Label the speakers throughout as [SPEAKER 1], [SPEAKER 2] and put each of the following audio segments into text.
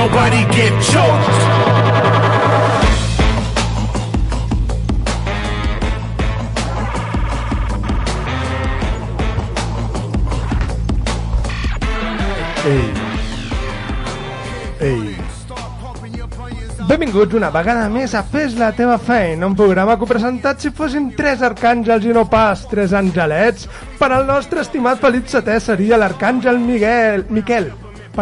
[SPEAKER 1] nobody get choked.
[SPEAKER 2] Ei. Ei. Benvinguts una vegada més a Fes la teva feina, un programa que presentat si fossin tres arcàngels i no pas tres angelets. Per al nostre estimat Felip VII seria l'arcàngel Miguel, Miquel.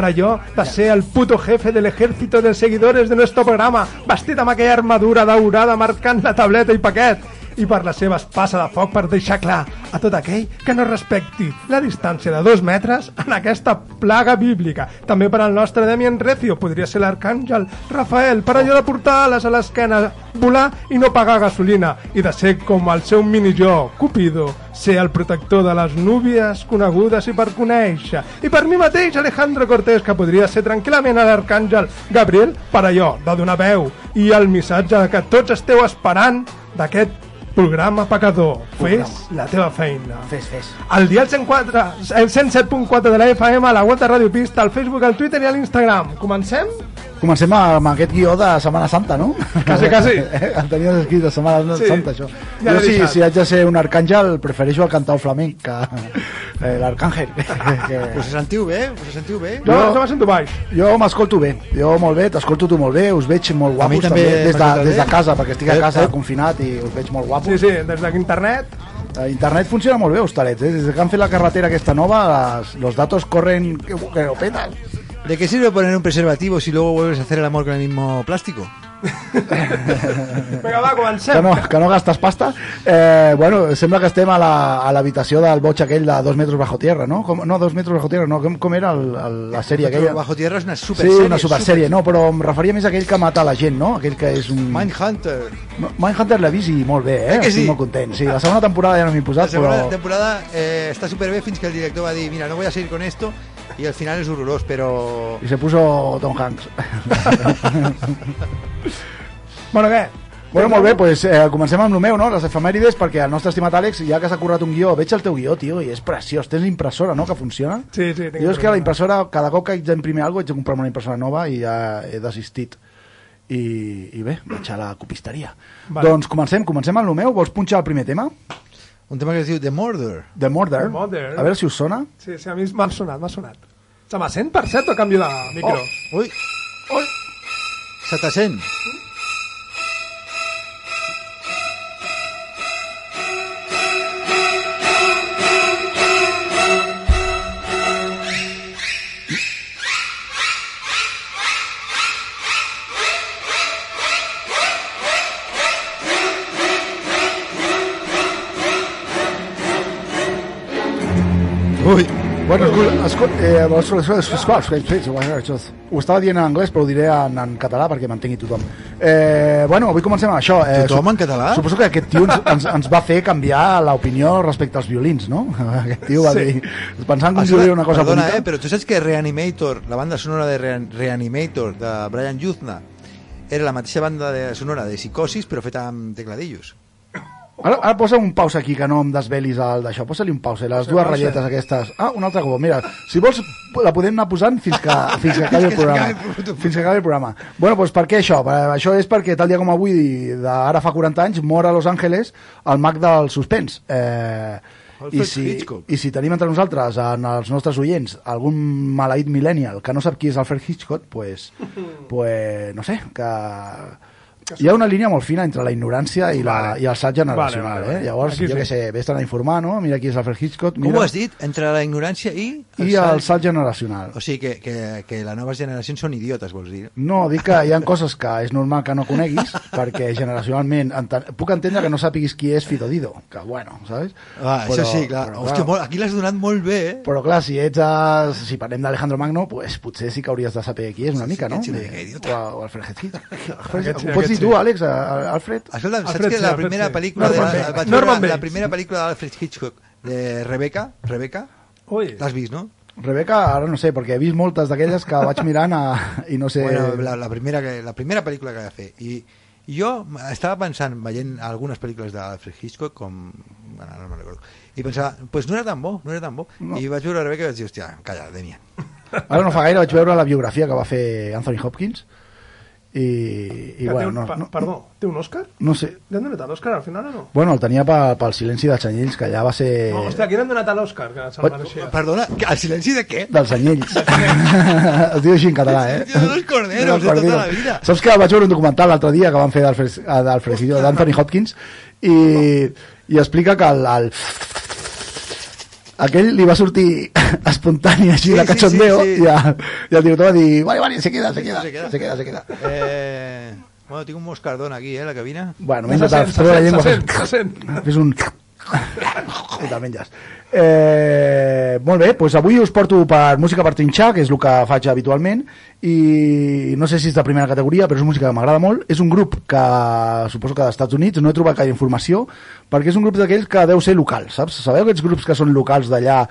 [SPEAKER 2] Allò de ser el puto jefe del ejército de seguidores de nuestro programa, vestit amb aquella armadura daurada marcant la tableta i paquet i per la seva espasa de foc per deixar clar a tot aquell que no respecti la distància de dos metres en aquesta plaga bíblica. També per al nostre Demian Recio podria ser l'arcàngel Rafael per allò de portar ales a l'esquena, volar i no pagar gasolina i de ser com el seu mini-jo, Cupido, ser el protector de les núvies conegudes i per conèixer. I per mi mateix, Alejandro Cortés, que podria ser tranquil·lament l'arcàngel Gabriel per allò de donar veu i el missatge que tots esteu esperant d'aquest programa pecador. Fes la teva feina.
[SPEAKER 3] Fes, fes.
[SPEAKER 2] El dial 104, el 107.4 de la FM, a la web de Radio Pista, al Facebook, al Twitter i a l'Instagram. Comencem?
[SPEAKER 3] Comencem amb aquest guió de Setmana Santa, no?
[SPEAKER 2] Quasi, quasi.
[SPEAKER 3] El tenies escrit de Setmana
[SPEAKER 2] Sí.
[SPEAKER 3] Santa, això.
[SPEAKER 2] Ja
[SPEAKER 3] jo, si,
[SPEAKER 2] deixat.
[SPEAKER 3] si haig de ser un arcàngel, prefereixo el cantau flamenc que eh, l'arcàngel. que...
[SPEAKER 4] Us sentiu bé? Us sentiu bé?
[SPEAKER 2] Jo, jo me sento baix.
[SPEAKER 3] Jo m'escolto bé, jo molt bé, t'escolto tu molt bé, us veig molt guapos
[SPEAKER 4] també
[SPEAKER 3] també, des, de, des de casa, perquè estic a
[SPEAKER 4] Eh,
[SPEAKER 3] casa
[SPEAKER 4] eh.
[SPEAKER 3] confinat i us veig molt guapos.
[SPEAKER 2] Sí, sí, des d'internet.
[SPEAKER 3] Eh, Internet funciona molt bé, hostalets, eh? des que han fet la carretera aquesta nova, les, los datos corren que, que lo petan.
[SPEAKER 4] ¿De qué sirve poner un preservativo si luego vuelves a hacer el amor con el mismo plástico?
[SPEAKER 2] Vinga, va, comencem.
[SPEAKER 3] que no, que no gastes pasta eh, bueno, sembla que estem a la- a l'habitació del boig aquell de dos metres bajo tierra no? Com, no, dos metres bajo tierra, no, com, com era el, el, la sèrie aquella?
[SPEAKER 4] Bajo Tierra es una super
[SPEAKER 3] Sí,
[SPEAKER 4] serie.
[SPEAKER 3] una supersèrie, no, però em referia més a aquell que mata la gent, no? Aquell que és un...
[SPEAKER 4] Mindhunter.
[SPEAKER 3] Mindhunter l'he vist i molt bé, eh?
[SPEAKER 4] Eh que
[SPEAKER 3] Estic
[SPEAKER 4] sí?
[SPEAKER 3] molt content. Sí, la segona temporada ja no m'hi he
[SPEAKER 4] La
[SPEAKER 3] posat,
[SPEAKER 4] segunda
[SPEAKER 3] però...
[SPEAKER 4] temporada eh, está súper bien, fins que el director va a decir, mira, no voy a seguir con esto, y al final es horroroso, pero...
[SPEAKER 3] I se puso Tom Hanks.
[SPEAKER 2] Bueno, què?
[SPEAKER 3] Bueno, molt bé, pues, eh, comencem amb el meu, no? Les efemèrides, perquè el nostre estimat Àlex, ja que s'ha currat un guió, veig el teu guió, tio, i és preciós. Tens impressora, no?, que funciona.
[SPEAKER 2] Sí, sí, tinc
[SPEAKER 3] Jo és que la impressora, cada cop que haig d'imprimir alguna cosa, haig de comprar una impressora nova i ja he desistit. I, i bé, vaig a la copisteria.
[SPEAKER 2] Vale.
[SPEAKER 3] Doncs comencem, comencem amb el meu. Vols punxar el primer tema?
[SPEAKER 4] Un tema que es diu The Murder.
[SPEAKER 3] The Murder.
[SPEAKER 2] The Murder.
[SPEAKER 3] A veure si us sona.
[SPEAKER 2] Sí, sí, a mi m'ha sonat, m'ha sonat. Se m'ha sent, per cert, o canvio de micro? Oh.
[SPEAKER 4] se te sent.
[SPEAKER 3] Escolta, eh, escolta, escolta, escolta, ho estava dient en anglès, però ho diré en, en català perquè m'entengui tothom. Eh, bueno, avui comencem amb això. Eh,
[SPEAKER 4] Tothom en català?
[SPEAKER 3] Suposo que aquest tio ens, ens, ens va fer canviar l'opinió respecte als violins, no? Aquest tio va
[SPEAKER 2] Sí.
[SPEAKER 3] dir... Pensant que violí era una cosa
[SPEAKER 4] Perdona,
[SPEAKER 3] bonica.
[SPEAKER 4] eh, pero tú sabes que Reanimator, la banda sonora de Rean- Reanimator de Brian Yuzna, era la mateixa banda de sonora de Psicosis, però feta amb tecladillos.
[SPEAKER 3] Ara, ara posa un pausa aquí, que no em desvelis el d'això. Posa-li un pausa, les dues ratlletes aquestes. Ah, un altre cop. Mira, si vols, la podem anar posant fins que, fins que acabi el programa. Fins que acabi el programa. Bueno, doncs per què això? Per- Això és perquè tal dia com avui, d'ara fa 40 anys, mor a Los Angeles el mag del suspens. Eh, i si,
[SPEAKER 4] Hitchcock.
[SPEAKER 3] I si tenim entre nosaltres, en els nostres oients, algun maleït millennial que no sap qui és Alfred Hitchcock, pues, pues no sé, que... Hi ha una línia molt fina entre la ignorància i, la, i el salt generacional,
[SPEAKER 2] Vale, vale, vale.
[SPEAKER 3] eh? Llavors,
[SPEAKER 2] Aquí
[SPEAKER 3] jo
[SPEAKER 2] sí.
[SPEAKER 3] què sé, vés a informar, no? Mira qui és Alfred Hitchcock,
[SPEAKER 4] Com
[SPEAKER 3] mira,
[SPEAKER 4] ho has dit? Entre la ignorància i...
[SPEAKER 3] i el salt generacional.
[SPEAKER 4] O sigui, que, que, que les noves generacions són idiotes, vols dir?
[SPEAKER 3] No, dic que hi ha coses que és normal que no coneguis, perquè generacionalment enten puc entendre que no sàpiguis qui és Fito Dido, que bueno, saps?
[SPEAKER 4] Ah, això sí, clar.
[SPEAKER 3] però,
[SPEAKER 4] Hòstia, molt, aquí l'has donat molt bé, eh?
[SPEAKER 3] Però clar, si ets a, si parlem d'Alejandro Magno, pues, potser sí que hauries de saber qui és una mica, no?
[SPEAKER 4] sí, sí, idiota.
[SPEAKER 3] O, o Alfred Hitchcock.
[SPEAKER 2] Sí,
[SPEAKER 3] pots
[SPEAKER 2] aquest
[SPEAKER 3] dir tu,
[SPEAKER 2] sí.
[SPEAKER 3] Àlex, a- a- Alfred?
[SPEAKER 4] Escolta, saps
[SPEAKER 2] Alfred
[SPEAKER 4] que
[SPEAKER 2] sí,
[SPEAKER 4] la
[SPEAKER 2] Alfred
[SPEAKER 4] primera
[SPEAKER 2] sí.
[SPEAKER 4] pel·lícula de, vaig veure la primera pel·lícula d'Alfred Hitchcock de Rebecca, Rebecca, l'has vist, no?
[SPEAKER 3] Rebeca, ara no sé, perquè he vist moltes d'aquelles que vaig mirant a, i no sé...
[SPEAKER 4] Bueno, la, la, primera, que, la primera pel·lícula que va fer. I, i jo estava pensant, veient algunes pel·lícules d'Alfred Hitchcock, com... Bueno, no me'n recordo. I pensava, pues no era tan bo, no era tan bo.
[SPEAKER 3] No.
[SPEAKER 4] I vaig veure Rebecca i vaig dir, hòstia, calla, Demian.
[SPEAKER 3] Ara no fa gaire vaig veure la biografia que va fer Anthony Hopkins i, i
[SPEAKER 2] que
[SPEAKER 3] bueno,
[SPEAKER 2] té un,
[SPEAKER 3] no, no,
[SPEAKER 2] Perdó, té un Òscar?
[SPEAKER 3] no sé...
[SPEAKER 2] Li han donat a l'Òscar al final o no?
[SPEAKER 3] Bueno, el tenia pel, pel silenci dels anyells, que allà va ser...
[SPEAKER 2] No, hòstia, qui l'han donat a l'Òscar? Que se'l mereixia.
[SPEAKER 4] Perdona, el silenci de què?
[SPEAKER 3] dels anyells. es diu així en català, eh?
[SPEAKER 4] De los corderos,
[SPEAKER 3] Dels
[SPEAKER 4] de tota
[SPEAKER 3] corderos.
[SPEAKER 4] la vida.
[SPEAKER 3] Saps que vaig veure un documental l'altre dia que van fer d'Anthony Hopkins i, i explica que el, el aquell li va sortir espontani així
[SPEAKER 4] Sí,
[SPEAKER 3] de
[SPEAKER 4] sí,
[SPEAKER 3] cachondeo
[SPEAKER 4] sí, sí.
[SPEAKER 3] I, el, i el director va dir vale, vale, se queda, se queda,
[SPEAKER 4] Se queda.
[SPEAKER 3] se queda, se queda.
[SPEAKER 4] Eh, bueno, tinc un moscardón aquí, eh, a la cabina.
[SPEAKER 3] Bueno,
[SPEAKER 2] Se
[SPEAKER 3] menja
[SPEAKER 2] sent,
[SPEAKER 3] tal, la
[SPEAKER 2] se
[SPEAKER 3] llengua.
[SPEAKER 2] sent, se sent.
[SPEAKER 3] Fes un... Menges. Eh, molt bé, doncs avui us porto per música per trinxar, que és el que faig habitualment, i no sé si és de primera categoria, però és música que m'agrada molt. És un grup que suposo que dels Estats Units, no he trobat gaire informació, perquè és un grup d'aquells que deu ser local, saps? Sabeu aquests grups que són locals d'allà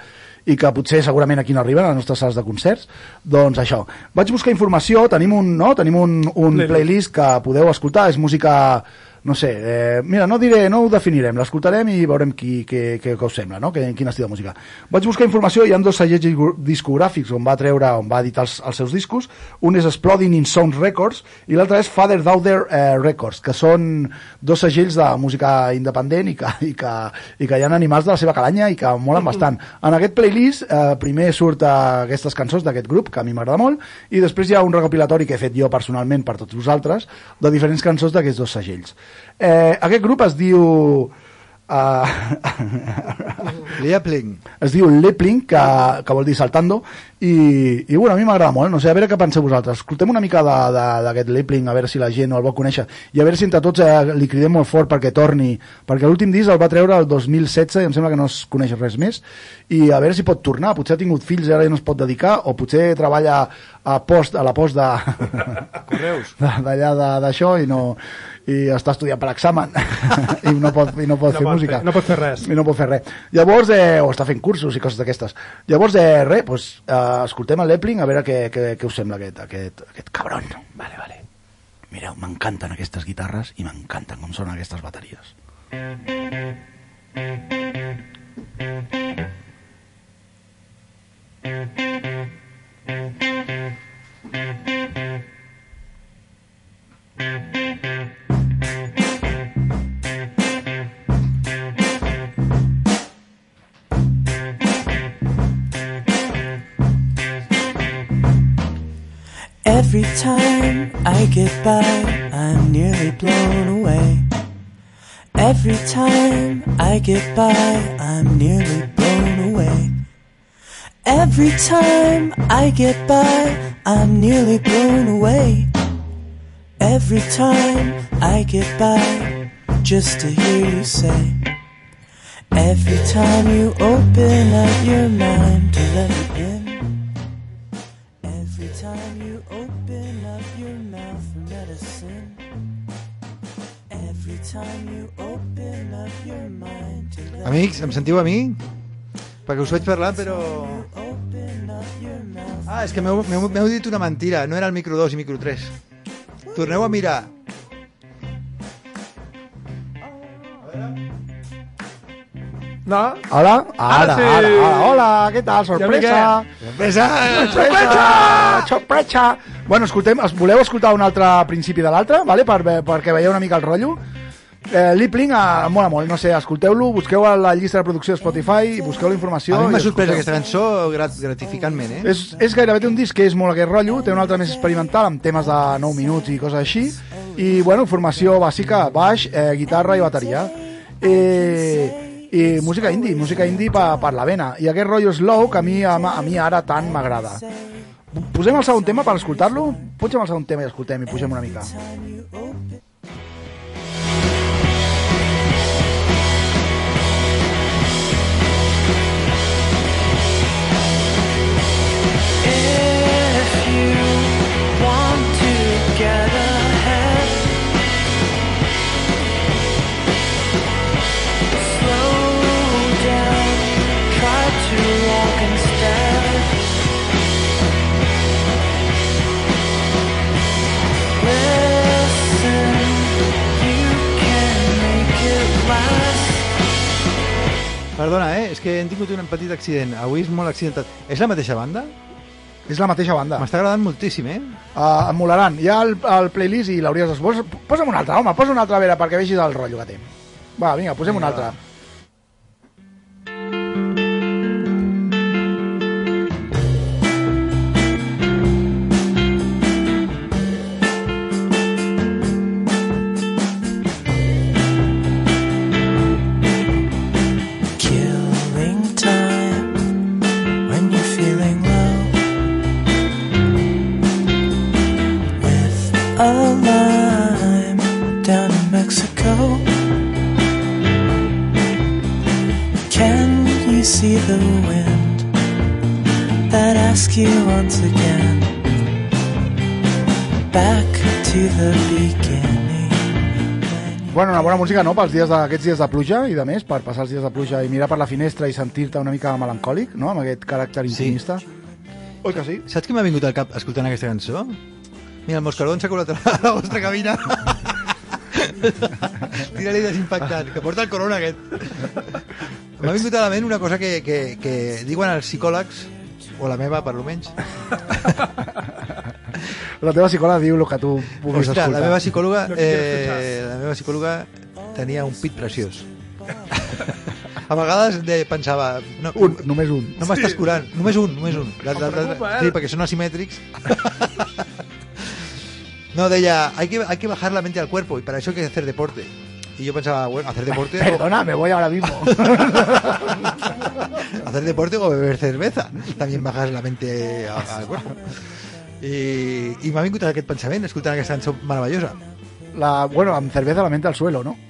[SPEAKER 3] i que potser segurament aquí no arriben a les nostres sales de concerts? Doncs això. Vaig buscar informació, tenim un, no? tenim un, un
[SPEAKER 2] Playlist.
[SPEAKER 3] playlist que podeu escoltar, és música no sé, eh, mira, no diré, no ho definirem, l'escoltarem i veurem qui, què, què, què us sembla, no? que, quin estil de música. Vaig buscar informació, hi ha dos segellets disco- discogràfics on va treure, on va editar els, els seus discos, un és Exploding in Sound Records i l'altre és Father Daughter eh, Records, que són dos segells de música independent i que, i, que, i que hi ha animals de la seva calanya i que molen bastant. En aquest playlist eh, primer surt eh, aquestes cançons d'aquest grup, que a mi m'agrada molt, i després hi ha un recopilatori que he fet jo personalment per tots vosaltres, de diferents cançons d'aquests dos segells. Eh, aquest grup es diu... Uh,
[SPEAKER 4] Liepling.
[SPEAKER 3] es diu Lepling, que, que vol dir saltando, i, i bueno, a mi m'agrada molt, no sé, a veure què penseu vosaltres. Escoltem una mica d'aquest Lepling, a veure si la gent el vol conèixer, i a veure si entre tots eh, li cridem molt fort perquè torni, perquè l'últim disc el va treure el 2016 i em sembla que no es coneix res més, i a veure si pot tornar, potser ha tingut fills i ara ja no es pot dedicar, o potser treballa a, post, a la post de...
[SPEAKER 4] Correus.
[SPEAKER 3] d'allà d'això i no i està estudiant per examen i no pot, i no pot
[SPEAKER 2] No
[SPEAKER 3] fer
[SPEAKER 2] pot
[SPEAKER 3] música
[SPEAKER 2] fer- no pot fer res.
[SPEAKER 3] i no pot fer res llavors, eh, o està fent cursos i coses d'aquestes llavors, eh, res, pues, eh, escoltem el Lepling a veure què, què, què us sembla aquest, aquest, aquest cabron vale, vale. mireu, m'encanten aquestes guitarres i m'encanten com sonen aquestes bateries
[SPEAKER 5] Every time I get by, I'm nearly blown away. Every time I get by, I'm nearly blown away. Every time I get by, I'm nearly blown away. Every time I get by, just to hear you say. Every time you open up your mind to let it in.
[SPEAKER 4] Amics, em sentiu a mi? Perquè us vaig parlar, però... Ah, és que m'heu dit una mentira. No era el micro 2 i micro 3. Torneu a mirar.
[SPEAKER 2] No?
[SPEAKER 3] Hola? Ara,
[SPEAKER 2] sí.
[SPEAKER 3] ara, ara, hola, què tal? Sorpresa!
[SPEAKER 4] Sorpresa!
[SPEAKER 3] Sorpresa! Sorpresa! Bueno, escoltem, es- voleu escoltar un altre principi de l'altre, vale? per, perquè veieu una mica el rotllo? Eh, Lipling eh, mola molt, no sé, escolteu-lo, busqueu a la llista de producció de Spotify, busqueu la informació...
[SPEAKER 4] A mi m'ha sorprès aquesta cançó grat gratificantment, eh?
[SPEAKER 3] És, és gairebé té un disc que és molt aquest rotllo, té un altre més experimental amb temes de 9 minuts i coses així, i bueno, formació bàsica, baix, eh, guitarra i bateria. Eh, i música indie, música indie per, per la vena. I aquest rotllo slow que a mi, a, a mi ara tant m'agrada. Posem el segon tema per escoltar-lo? Pugem el segon tema i escoltem i pugem una mica.
[SPEAKER 4] Perdona, eh? És que hem tingut un petit accident. Avui és molt accidentat. És la mateixa banda?
[SPEAKER 3] És la mateixa banda.
[SPEAKER 4] M'està agradant moltíssim, eh?
[SPEAKER 3] Uh, em molaran. Hi ha el, el playlist i l'hauries de... Posa, posa'm un altre, home, posa un altre a veure perquè vegis el rotllo que té. Va, vinga, posem un altre. Bueno, una bona música, no?, pels dies d'aquests dies de pluja i de més, per passar els dies de pluja i mirar per la finestra i sentir-te una mica melancòlic, no?, amb aquest caràcter intimista. Oi que sí?
[SPEAKER 4] Saps què m'ha vingut al cap escoltant aquesta cançó? Mira, el moscardó s'ha colat a la, vostra cabina. Tira-li desinfectant, que porta el corona aquest. M'ha vingut a la ment una cosa que, que, que diuen els psicòlegs, o la meva, per lo menys.
[SPEAKER 3] La teva psicòloga diu el que tu puguis
[SPEAKER 4] Ostres,
[SPEAKER 3] escoltar.
[SPEAKER 4] la meva psicòloga, eh, la meva psicòloga tenia un pit preciós. A vegades de, pensava... No,
[SPEAKER 3] Un, només un.
[SPEAKER 4] no m'estàs curant, només un, només un. La, la, la,
[SPEAKER 2] eh?
[SPEAKER 4] sí, perquè són asimètrics. No, deia, hay que, hay que bajar la mente al cuerpo y para eso hay que hacer deporte. Y yo pensaba, bueno, hacer deporte, o,
[SPEAKER 3] Perdona, me voy ahora mismo.
[SPEAKER 4] hacer deporte o beber cerveza. También bajas la mente al cuerpo. I, i m'ha vingut aquest pensament escoltant aquesta cançó meravellosa.
[SPEAKER 3] La, bueno, amb cerveza la mente al suelo, ¿no?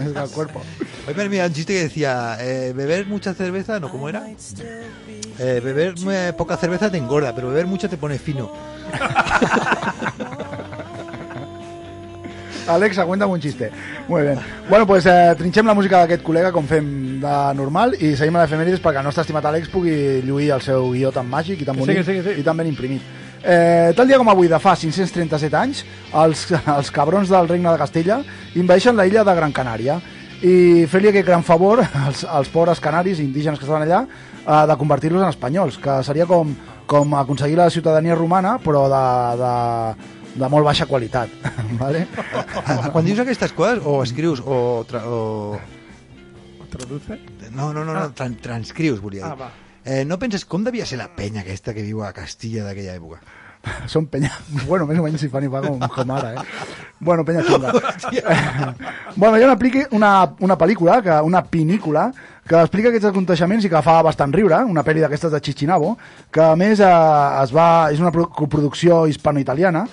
[SPEAKER 3] es el cuerpo.
[SPEAKER 4] Hoy me mira un chiste que decía, eh, beber mucha cerveza, no, ¿cómo era? Eh, beber eh, poca cerveza te engorda, pero beber mucha te pone fino.
[SPEAKER 3] Alexa, cuéntame un chiste. Muy bien. Bueno, pues eh, trinxem la música d'aquest col·lega com fem de normal i seguim a l'efemèrides perquè el nostre estimat Àlex pugui lluir el seu guió tan màgic i tan
[SPEAKER 2] sí,
[SPEAKER 3] bonic
[SPEAKER 2] sí, que sí.
[SPEAKER 3] i tan ben imprimit. Eh, tal dia com avui, de fa 537 anys, els, els cabrons del regne de Castella invadeixen la illa de Gran Canària i fer-li aquest gran favor als, als pobres canaris indígenes que estaven allà eh, de convertir-los en espanyols, que seria com, com aconseguir la ciutadania romana però de, de, de molt baixa qualitat. vale?
[SPEAKER 4] Quan dius aquestes coses, o escrius, o... Tra o...
[SPEAKER 2] Traduce?
[SPEAKER 4] No, no, no, no tran transcrius, volia dir.
[SPEAKER 2] Ah, va.
[SPEAKER 4] Eh, no penses com devia ser la penya aquesta que viu a Castilla d'aquella època?
[SPEAKER 3] Són penya... Bueno, més o menys si fan i fa com, com ara, eh? Bueno, penya xunga. bueno, hi ha una, una, una pel·lícula, que, una pinícula, que explica aquests aconteixements i que fa bastant riure, una pel·li d'aquestes de Chichinabo, que a més eh, es va, és una pro- coproducció hispano-italiana,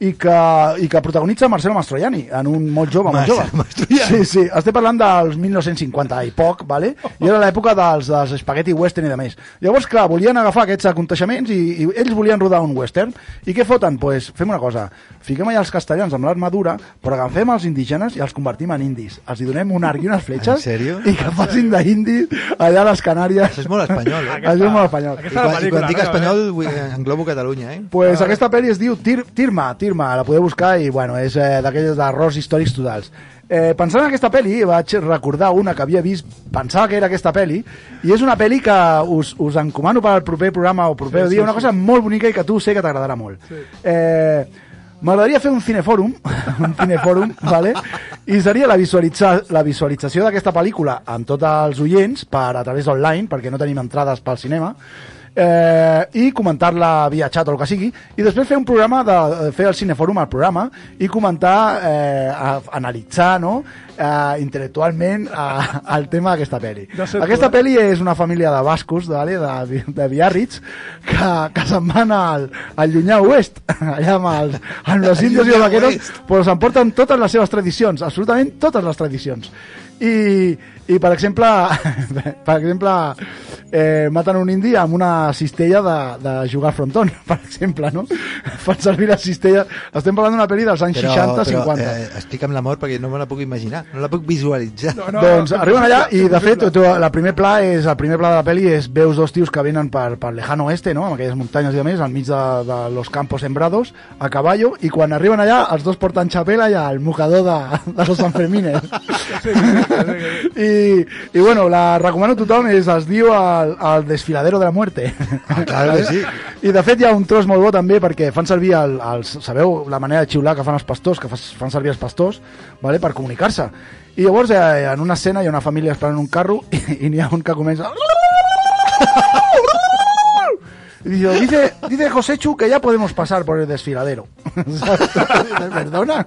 [SPEAKER 3] i que, i que protagonitza Marcelo Mastroianni, en un molt jove, molt jove.
[SPEAKER 4] Mastroianni.
[SPEAKER 3] Sí, sí, estic parlant dels 1950 i poc, vale? i era l'època dels, dels spaghetti western i de més. Llavors, clar, volien agafar aquests aconteixements i, i ells volien rodar un western. I què foten? Doncs pues, fem una cosa, fiquem allà els castellans amb l'armadura, però agafem els indígenes i els convertim en indis. Els hi donem un arc i unes fletxes i que facin d'indis allà a les Canàries.
[SPEAKER 4] Això és molt espanyol, eh?
[SPEAKER 3] Això és molt espanyol.
[SPEAKER 4] I
[SPEAKER 2] Aquesta
[SPEAKER 4] quan, i quan dic espanyol, vull, eh, englobo Catalunya, eh?
[SPEAKER 3] Pues aquesta pel·li es diu Tir Tirma, Tirma, la podeu buscar i bueno, és eh, d'aquelles d'errors històrics totals. Eh, pensant en aquesta pel·li, vaig recordar una que havia vist, pensava que era aquesta pel·li, i és una pel·li que us, us encomano per al proper programa o proper
[SPEAKER 2] Sí,
[SPEAKER 3] dia,
[SPEAKER 2] sí,
[SPEAKER 3] una
[SPEAKER 2] sí.
[SPEAKER 3] cosa molt bonica i que tu sé que t'agradarà molt.
[SPEAKER 2] Sí.
[SPEAKER 3] Eh, M'agradaria fer un cinefòrum, un cinefòrum, vale? i seria la, visualitza la visualització d'aquesta pel·lícula amb tots els oients per a través online, perquè no tenim entrades pel cinema, eh, i comentar-la via xat o el que sigui, i després fer un programa, de, fer el cinefòrum al programa, i comentar, eh, a, analitzar, no?, eh, intel·lectualment a, al tema d'aquesta pel·li.
[SPEAKER 2] De
[SPEAKER 3] Aquesta pel·li és una família de bascos, vale? de, de Biarritz, que, que se'n van al, al llunyà oest, allà amb, els, amb los indios i els vaqueros, però s'emporten totes les seves tradicions, absolutament totes les tradicions. I, i per exemple, per exemple eh, maten un indi amb una cistella de, de jugar al frontón, per exemple, no? Fan servir la cistella... Estem parlant d'una pel·li dels anys 60-50.
[SPEAKER 4] eh, explica'm l'amor perquè no me la puc imaginar, no la puc visualitzar.
[SPEAKER 2] No, no,
[SPEAKER 3] doncs
[SPEAKER 2] no,
[SPEAKER 3] arriben allà i de fet tu, la primer pla és el primer pla de la pel·li és veus dos tios que venen per, per lejano oeste no? amb aquelles muntanyes i a més al mig de, de los campos sembrados a caballo i quan arriben allà els dos porten xapela i el mocador de, de los Sanfermines I, i bueno la recomano a tothom és, es diu el, el desfiladero de la muerte
[SPEAKER 4] Ah, claro que sí.
[SPEAKER 3] i de fet hi ha un tros molt bo també perquè fan servir el, els, sabeu la manera de xiular que fan els pastors, que fan servir els pastors vale, per comunicar-se i llavors eh, en una escena hi ha una família esperant un carro i, i n'hi ha un que comença y dice, dice, José Chu que ya podemos pasar por el desfiladero. Perdona?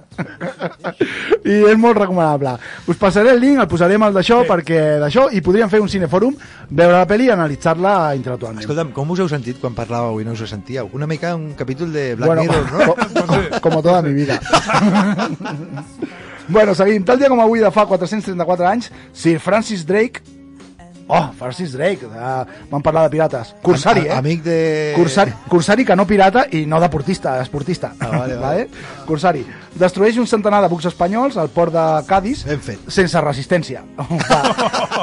[SPEAKER 3] I és molt recomanable. Us passaré el link, el posarem al d'això, perquè d'això, i podríem fer un cinefòrum, veure la pel·li i analitzar-la intel·lectualment.
[SPEAKER 4] Escolta'm, com us heu sentit quan parlàveu i no us ho sentíeu? Una mica un capítol de Black
[SPEAKER 3] bueno,
[SPEAKER 4] Mirror, no?
[SPEAKER 3] co- co- como toda mi vida. bueno, seguim. Tal dia com avui de fa 434 anys, Sir Francis Drake... Oh, Francis Drake, uh, vam parlar de pirates. Corsari, eh?
[SPEAKER 4] Amic de...
[SPEAKER 3] Cursari, Cursari que no pirata i no deportista, esportista.
[SPEAKER 4] Ah, vale, vale.
[SPEAKER 3] Cursari. Destrueix un centenar de bucs espanyols al port de Cádiz
[SPEAKER 4] Ben fet.
[SPEAKER 3] sense resistència. Va,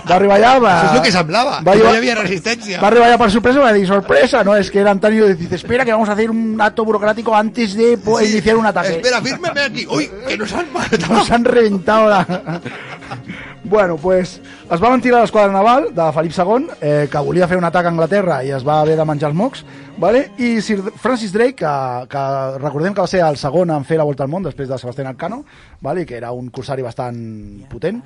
[SPEAKER 3] va arribar allà... Va,
[SPEAKER 4] Això és el que semblava,
[SPEAKER 3] Va,
[SPEAKER 4] que no hi havia resistència.
[SPEAKER 3] Va arribar allà per sorpresa, va dir, sorpresa, no, es que era Antonio, dice, espera que vamos a hacer un acto burocrático antes de
[SPEAKER 4] Sí.
[SPEAKER 3] iniciar un ataque.
[SPEAKER 4] Espera, fírmeme aquí. Uy, que nos han matado.
[SPEAKER 3] Nos han reventado la... Bueno, pues es va mentir a l'esquadra naval de Felip II, eh, que volia fer un atac a Anglaterra i es va haver de menjar els mocs, vale? i Sir Francis Drake, que, que recordem que va ser el segon en fer la volta al món després de Sebastián Elcano, vale? que era un corsari bastant potent,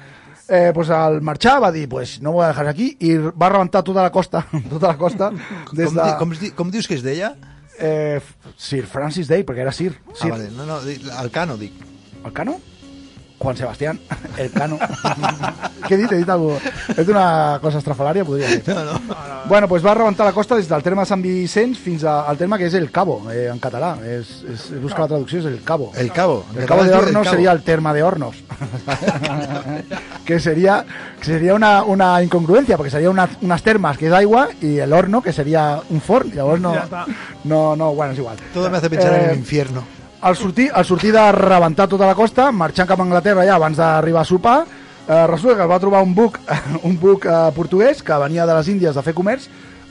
[SPEAKER 3] eh, pues al marxar va dir, pues no voy a dejar aquí, i va rebentar tota la costa, tota la costa, des
[SPEAKER 4] Com,
[SPEAKER 3] de...
[SPEAKER 4] com, di, com dius que es deia?
[SPEAKER 3] Eh, Sir Francis Drake, perquè era Sir. Sir.
[SPEAKER 4] Ah, vale. No, no, el Cano, dic.
[SPEAKER 3] ¿El Cano? Juan Sebastián, el Cano. Alguna He dit una cosa estrafalària, podria ser.
[SPEAKER 4] No, no.
[SPEAKER 3] Bueno, pues va rebentar la costa des del terme de Sant Vicenç fins a- al terme que és el Cabo, eh, en català. És, és, busca la traducció, és el Cabo.
[SPEAKER 4] El Cabo.
[SPEAKER 3] El Cabo de Hornos sería el terma de Hornos. que sería, que sería una, una incongruencia, porque sería una, unas termas que es agua y el horno que sería un forn. Llavors no,
[SPEAKER 2] Ja està.
[SPEAKER 3] no, no, bueno, és igual.
[SPEAKER 4] Todo me hace pensar en
[SPEAKER 3] Eh,
[SPEAKER 4] el infierno.
[SPEAKER 3] Al sortir, al sortir de rebentar tota la costa, marxant cap a Anglaterra ja abans d'arribar a sopar, eh, resulta que es va trobar un buc, un buc eh, portuguès que venia de les Índies de fer comerç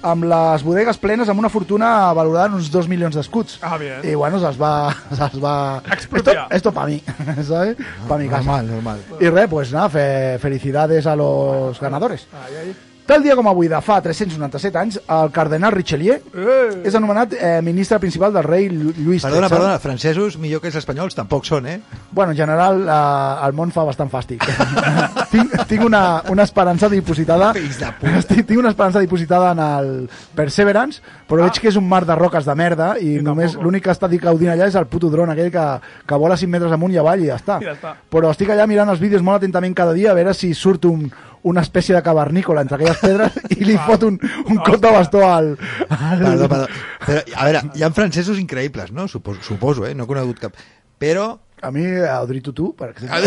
[SPEAKER 3] amb les bodegues plenes amb una fortuna valorada en uns 2 milions d'escuts.
[SPEAKER 2] Ah, bien.
[SPEAKER 3] I bueno, se'ls va... Se'ls va...
[SPEAKER 2] Expropiar.
[SPEAKER 3] Esto, esto pa mi, ¿sabes? Pa mi casa.
[SPEAKER 4] Normal, normal.
[SPEAKER 3] Y re, pues nada, fe- felicidades a los ganadores.
[SPEAKER 2] Ai, ai.
[SPEAKER 3] Tal dia com avui, de fa 397 anys, el cardenal Richelieu
[SPEAKER 2] Eh.
[SPEAKER 3] és anomenat eh, ministre principal del rei Llu- Lluís
[SPEAKER 4] Perdona,
[SPEAKER 3] XIII.
[SPEAKER 4] perdona, francesos millor que els espanyols tampoc són, eh?
[SPEAKER 3] Bueno, en general, eh, el món fa bastant fàstic. tinc, tinc una, una esperança dipositada... Estic, tinc una esperança dipositada en el Perseverance, però veig que és un mar de roques de merda i
[SPEAKER 2] I
[SPEAKER 3] només l'únic que està gaudint allà és el puto dron aquell que, que vola 5 metres amunt i avall i ja està.
[SPEAKER 2] I ja està.
[SPEAKER 3] Però estic allà mirant els vídeos molt atentament cada dia a veure si surt un, una espècie de cavernícola entre aquelles pedres i li fot un, un cop de bastó al... al...
[SPEAKER 4] Perdó, perdó. Però, a veure, hi ha francesos increïbles, no? Suposo, suposo eh? No he conegut cap. Però
[SPEAKER 3] A mi, Audrey Tutu, per exemple.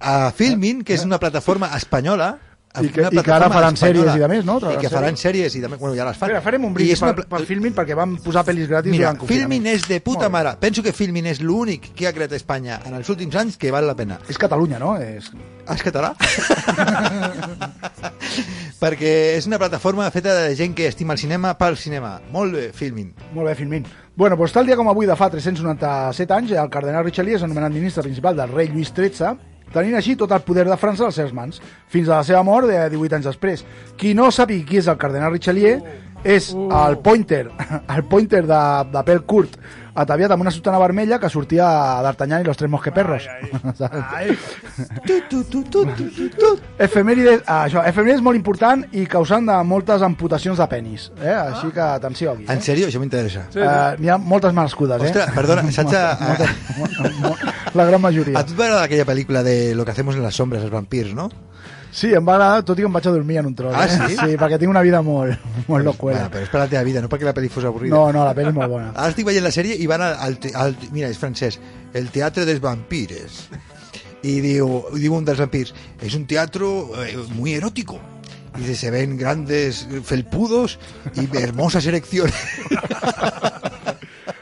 [SPEAKER 4] a Filmin, que és una plataforma espanyola,
[SPEAKER 3] I que- i que ara faran sèries i de més, no?
[SPEAKER 4] I que faran sèries i de més, bueno, ja les fan.
[SPEAKER 3] Mira, farem un
[SPEAKER 4] I
[SPEAKER 3] brindis
[SPEAKER 4] una
[SPEAKER 3] per,
[SPEAKER 4] pla-
[SPEAKER 3] per Filmin perquè vam posar pel·lis gratis
[SPEAKER 4] Mira,
[SPEAKER 3] durant.
[SPEAKER 4] Filmin és de puta mare. Penso que Filmin és l'únic que ha creat a Espanya en els últims anys que val la pena.
[SPEAKER 3] És Catalunya, no? És...
[SPEAKER 4] Ah, és català? Perquè és una plataforma feta de gent que estima el cinema pel cinema. Molt bé, Filmin.
[SPEAKER 3] Molt bé, Filmin. Bueno, doncs tal dia com avui de fa 397 anys, el cardenal Richelieu és anomenat ministre principal del rei Lluís XIII, tenint així tot el poder de França a les seves mans, fins a la seva mort de 18 anys després. Qui no sàpiga qui és el cardenal Richelieu és el pointer, el pointer de, de pèl curt, ataviat amb una sotana vermella que sortia a D'Artagnan i los tres mosqueperros. Efemèrides, ah, això, efemèrides molt important i causant de moltes amputacions de penis. Eh? Així que atenció aquí.
[SPEAKER 4] En
[SPEAKER 3] Eh?
[SPEAKER 4] sèrio? Això m'interessa.
[SPEAKER 3] Uh, N'hi ha moltes nascudes, eh?
[SPEAKER 4] Ostres, perdona, saps
[SPEAKER 3] La gran majoria.
[SPEAKER 4] a tu agradar aquella pel·lícula de Lo que hacemos en las sombras, els vampirs, no?
[SPEAKER 3] Sí, em va agradar, tot i que em vaig a dormir en un tros.
[SPEAKER 4] Ah,
[SPEAKER 3] eh?
[SPEAKER 4] sí?
[SPEAKER 3] Sí, perquè tinc una vida molt, molt locuela.
[SPEAKER 4] Bueno, però és per la teva vida, no perquè la pel·li fos avorrida.
[SPEAKER 3] No, no, la pel·li és molt bona.
[SPEAKER 4] Ara estic veient la sèrie i van al, al, al mira, és francès, el teatre dels vampires. Y diu, diu un dels vampirs, es un teatro eh, muy erótico. Y dice, se ven grandes felpudos y hermosas erecciones.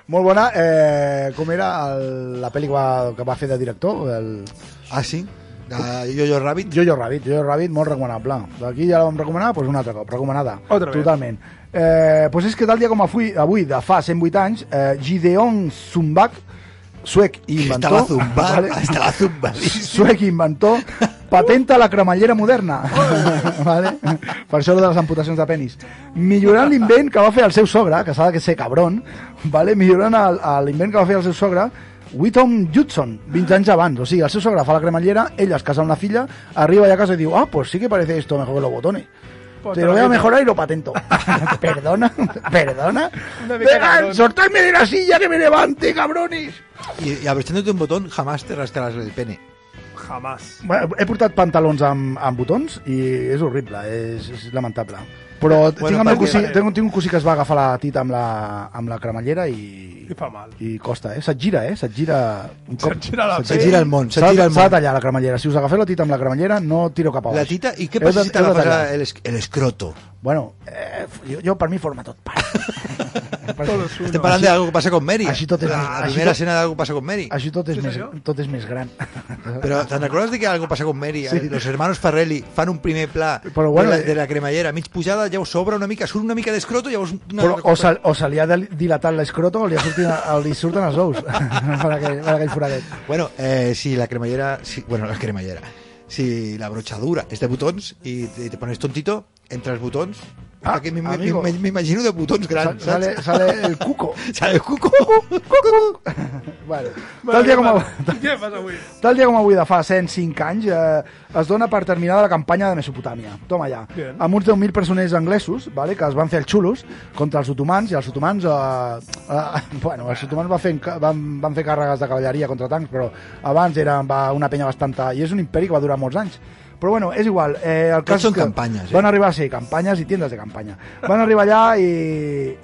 [SPEAKER 3] Molt bona. Eh, com era el, la pel·li que va, que va fer de director? El
[SPEAKER 4] ah, sí? De Jojo Rabbit?
[SPEAKER 3] Jojo Rabbit. Jojo Rabbit, molt recomanable. D'aquí ja la vam recomanar, doncs un altre cop. Recomanada.
[SPEAKER 2] Otra vez.
[SPEAKER 3] Totalment. Eh, doncs és que tal dia com avui, avui de fa 108 anys, eh, Gideon Zumbach, suec i inventor...
[SPEAKER 4] Estava zumbat, estava zumbadíssim.
[SPEAKER 3] suec i inventor, patenta la cremallera moderna. vale? Per això lo de les amputacions de penis. Millorant l'invent que va fer el seu sogre, que s'ha de ser cabron, vale? millorant l'invent que va fer el seu sogre, Whitton Judson, 20 anys abans. O sigui, el seu sogre fa la cremallera, ella es casa amb la filla, arriba allà a casa i diu, ah, pues sí que parece esto mejor que los botones. Te lo voy a mejorar y lo patento. perdona, perdona.
[SPEAKER 2] Una mica
[SPEAKER 3] Venga,
[SPEAKER 2] cabrón.
[SPEAKER 3] soltadme de la silla que me levante, cabrones.
[SPEAKER 4] Y, y abrochándote un botón jamás te rascarás el pene.
[SPEAKER 2] jamás.
[SPEAKER 3] Bueno, he portat pantalons amb, amb botons i és horrible, és, és lamentable. Però
[SPEAKER 4] Bueno,
[SPEAKER 3] tinc, el meu cosí, tinc, tinc un cosí que es va agafar la tita amb la, amb la cremallera i,
[SPEAKER 2] I fa mal.
[SPEAKER 3] i costa, eh? Se't gira, eh? Se't gira... Un cop.
[SPEAKER 2] Se't gira la
[SPEAKER 4] Se't gira el món, se't gira el
[SPEAKER 3] s'ha de
[SPEAKER 4] món.
[SPEAKER 3] tallar la cremallera. Si us agafeu la tita amb la cremallera, no tiro cap a baix.
[SPEAKER 4] La tita, ¿y qué
[SPEAKER 3] Heu
[SPEAKER 4] pasa
[SPEAKER 3] de-
[SPEAKER 4] si te el, el escroto?
[SPEAKER 3] Bueno, eh, jo, jo per mi forma tot part.
[SPEAKER 4] Estem parlant d'algo que passa con Mary.
[SPEAKER 3] Així tot és-
[SPEAKER 4] la
[SPEAKER 3] així
[SPEAKER 4] primera escena d'algo que passa con Mary.
[SPEAKER 3] Així tot és,
[SPEAKER 2] Sí,
[SPEAKER 3] més,
[SPEAKER 2] senyor.
[SPEAKER 3] tot és més gran.
[SPEAKER 4] Però te'n recordes de que algo passa con Mary? Eh, Los hermanos Farrelly fan un primer pla
[SPEAKER 3] Però bueno,
[SPEAKER 4] de, la,
[SPEAKER 3] eh,
[SPEAKER 4] de la cremallera, mig pujada, llavors s'obre una mica, surt una mica d'escroto, llavors una...
[SPEAKER 3] Però o, se, o se li ha dilatat l'escroto o li, ha sortit, o li surten els ous per, aquell, per aquell foradet.
[SPEAKER 4] Bueno, eh, si la cremallera... Si, bueno, la cremallera. Si la brochadura és de botons i te, te pones tontito entre els botons...
[SPEAKER 3] Ah,
[SPEAKER 4] perquè m'im-
[SPEAKER 3] amigo.
[SPEAKER 4] m'im- m'imagino de botons grans,
[SPEAKER 3] Sa- Sale,
[SPEAKER 4] saps?
[SPEAKER 3] sale el cuco.
[SPEAKER 4] Sale el cuco.
[SPEAKER 3] Bueno, tal, dia com,
[SPEAKER 2] Vale,
[SPEAKER 3] av-
[SPEAKER 2] Què passa avui?
[SPEAKER 3] tal dia com avui de fa 105 anys eh, es dona per terminada la campanya de Mesopotàmia. Toma ja.
[SPEAKER 2] Bien.
[SPEAKER 3] Amb uns 10.000 presoners anglesos vale, que es van fer els xulos contra els otomans i els otomans eh, eh, bueno, els otomans van fer, van, van fer càrregues de cavalleria contra tancs però abans era va, una penya bastanta i és un imperi que va durar molts anys però bueno, és igual. Eh, el cas
[SPEAKER 4] són
[SPEAKER 3] que
[SPEAKER 4] campanyes, eh?
[SPEAKER 3] Van arribar ser campanyes i tiendes de campanya. Van arribar allà i,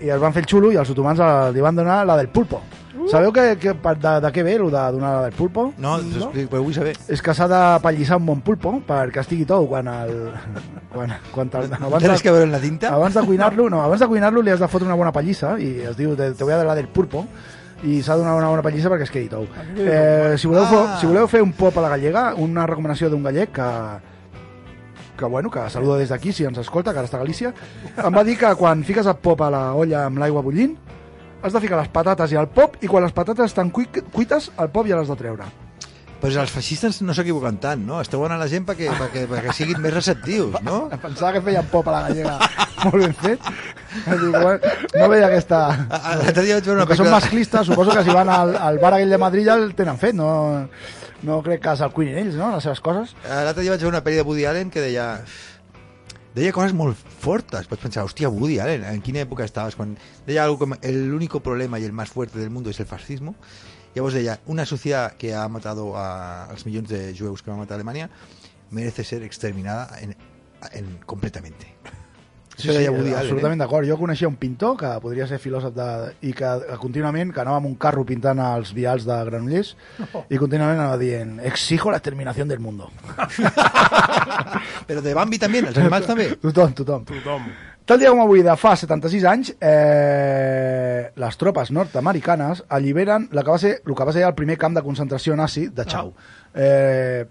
[SPEAKER 3] i es van fer el xulo i els otomans li van donar la del pulpo. Sabeu que, que, de, de què ve el de donar la del pulpo?
[SPEAKER 4] No, no? però vull saber.
[SPEAKER 3] És que s'ha de pallissar un bon pulpo perquè estigui tou quan el... Quan, quan el, abans,
[SPEAKER 4] Tens que veure en la tinta?
[SPEAKER 3] abans de cuinar-lo no, abans de cuinar-lo li has de fotre una bona pallissa i es diu, te, te voy a dar la del pulpo i s'ha de donar una bona pallissa perquè es quedi tou. Eh, si, voleu,
[SPEAKER 4] Ah.
[SPEAKER 3] ah. si voleu fer un pop a la gallega, una recomanació d'un gallec que, que, bueno, que saluda des d'aquí, si ens escolta, que ara està a Galícia, em va dir que quan fiques el pop a la olla amb l'aigua bullint, has de ficar les patates i el pop, i quan les patates estan cui cuites, el pop ja l'has de treure.
[SPEAKER 4] Pues els feixistes no s'equivoquen tant, no? Esteu donant la gent perquè, perquè, perquè siguin més receptius, no?
[SPEAKER 3] Pensava que feien pop a la gallega molt ben fet. Bueno, no veia aquesta...
[SPEAKER 4] A- a- L'altre dia vaig veure una
[SPEAKER 3] Com que són
[SPEAKER 4] pel·lícula...
[SPEAKER 3] masclistes, suposo que si van al, al bar aquell de Madrid ja el tenen fet, no, no crec que se'l cuinin ells, no?, les seves coses.
[SPEAKER 4] L'altre dia vaig veure una pel·li de Woody Allen que deia... Deia coses molt fortes. Vaig pensar, hòstia, Woody Allen, ¿en quina època estaves? Quan deia algo com el único problema y el más fuerte del mundo es el fascismo. Llavors deia, una sociedad que ha matado a, als milions de jueus que va matar a Alemanya merece ser exterminada en, en, completamente. Deia Woody Allen,
[SPEAKER 3] absolutament
[SPEAKER 4] eh?
[SPEAKER 3] d'acord. Jo coneixia un pintor que podria ser filòsof de, i que contínuament que anava amb un carro pintant els vials de Granollers i contínuament anava dient exijo la terminació del mundo.
[SPEAKER 4] Però de Bambi també, els animals també.
[SPEAKER 3] Tothom, tothom.
[SPEAKER 2] Tothom.
[SPEAKER 3] Tal dia com avui, de fa 76 anys, eh, les tropes nord-americanes alliberen la que va ser, el que va ser el primer camp de concentració nazi de Chau. Eh,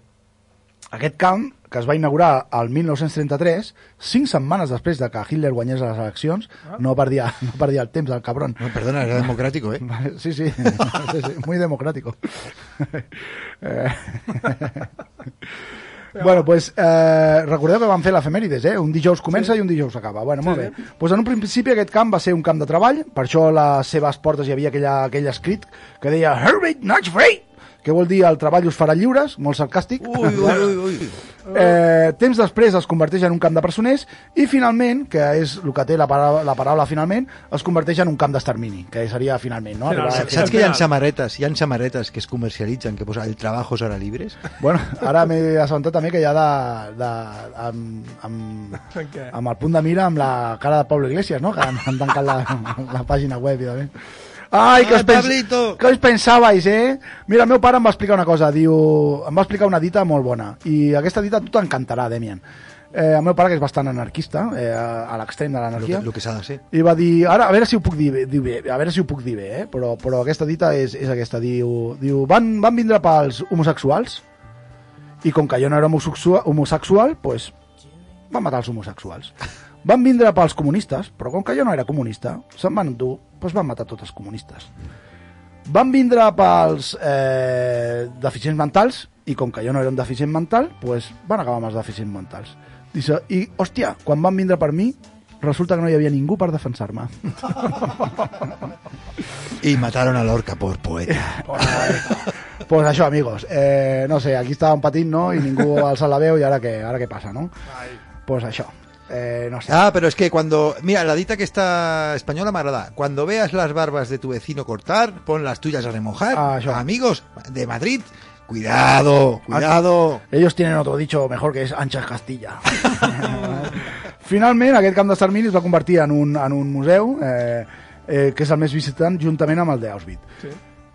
[SPEAKER 3] aquest camp, que es va inaugurar al 1933, cinc setmanes després de que Hitler guanyés les eleccions, no perdia, no perdia el temps, el cabron.
[SPEAKER 4] No, perdona, era democrático, ¿eh?
[SPEAKER 3] Sí, sí, sí, sí, muy democrático. Eh, Bueno, pues eh, recordeu que vam fer l'efemèrides, eh? Un dijous comença i un dijous acaba. Bueno, molt bé. Pues en un principi aquest camp va ser un camp de treball, per això a les seves portes hi havia aquella, aquell escrit que deia Herbert not free, que vol dir el treball us farà lliures, molt sarcàstic.
[SPEAKER 4] Ui, ui, ui, ui.
[SPEAKER 3] Eh, temps després es converteix en un camp de presoners i finalment, que és el que té la paraula, la paraula finalment, es converteix en un camp d'extermini, que seria finalment, no? Arribar-
[SPEAKER 4] Saps que hi ha samarretes, hi ha samarretes que es comercialitzen, que posa el trabajo serà libres?
[SPEAKER 3] Bueno, ara m'he assabentat també que hi ha de, de, amb, amb, amb el punt de mira amb la cara de Pablo Iglesias, no? Que han, han tancat la, la pàgina web i també. Ai, que us, pens...
[SPEAKER 4] Pablito!
[SPEAKER 3] que us pensàvais, eh? Mira, el meu pare em va explicar una cosa, diu... Em va explicar una dita molt bona, i aquesta dita a tu t'encantarà, Demian. Eh, el meu pare, que és bastant anarquista, eh, a l'extrem de
[SPEAKER 4] El que,
[SPEAKER 3] l'anarquia,
[SPEAKER 4] lo que s'ha de ser.
[SPEAKER 3] i va dir, ara, a veure si ho puc dir bé, dir bé a veure si ho puc dir bé, eh? però, però aquesta dita és, és aquesta, diu, diu van, van vindre pels homosexuals i com que jo no era homosexual, homosexual pues, van matar els homosexuals. Van vindre pels comunistes, però com que jo no era comunista, se'n van endur, doncs van matar tots els comunistes. Van vindre pels eh, deficients mentals, i com que jo no era un deficient mental, pues, van acabar amb els deficients mentals. Dice, I, hòstia, quan van vindre per mi, resulta que no hi havia ningú per defensar-me.
[SPEAKER 4] I mataron a l'orca por poeta.
[SPEAKER 3] pues això, amigos, eh, no sé, aquí estàvem patint, no?, i ningú alça la veu, i ara què, ara què passa, no? Pues això, eh, no sé.
[SPEAKER 4] Ah, pero es que cuando... Mira, la dita que está española me agrada. Cuando veas las barbas de tu vecino cortar, pon las tuyas a remojar.
[SPEAKER 3] Ah.
[SPEAKER 4] Amigos de Madrid, cuidado, cuidado.
[SPEAKER 3] Ellos tienen otro dicho mejor que es anchas Castilla. Finalment, aquest camp d'extermini es va convertir en un, en un museu, eh, eh, que és el més visitant, juntament amb el d'Auschwitz.
[SPEAKER 2] Sí.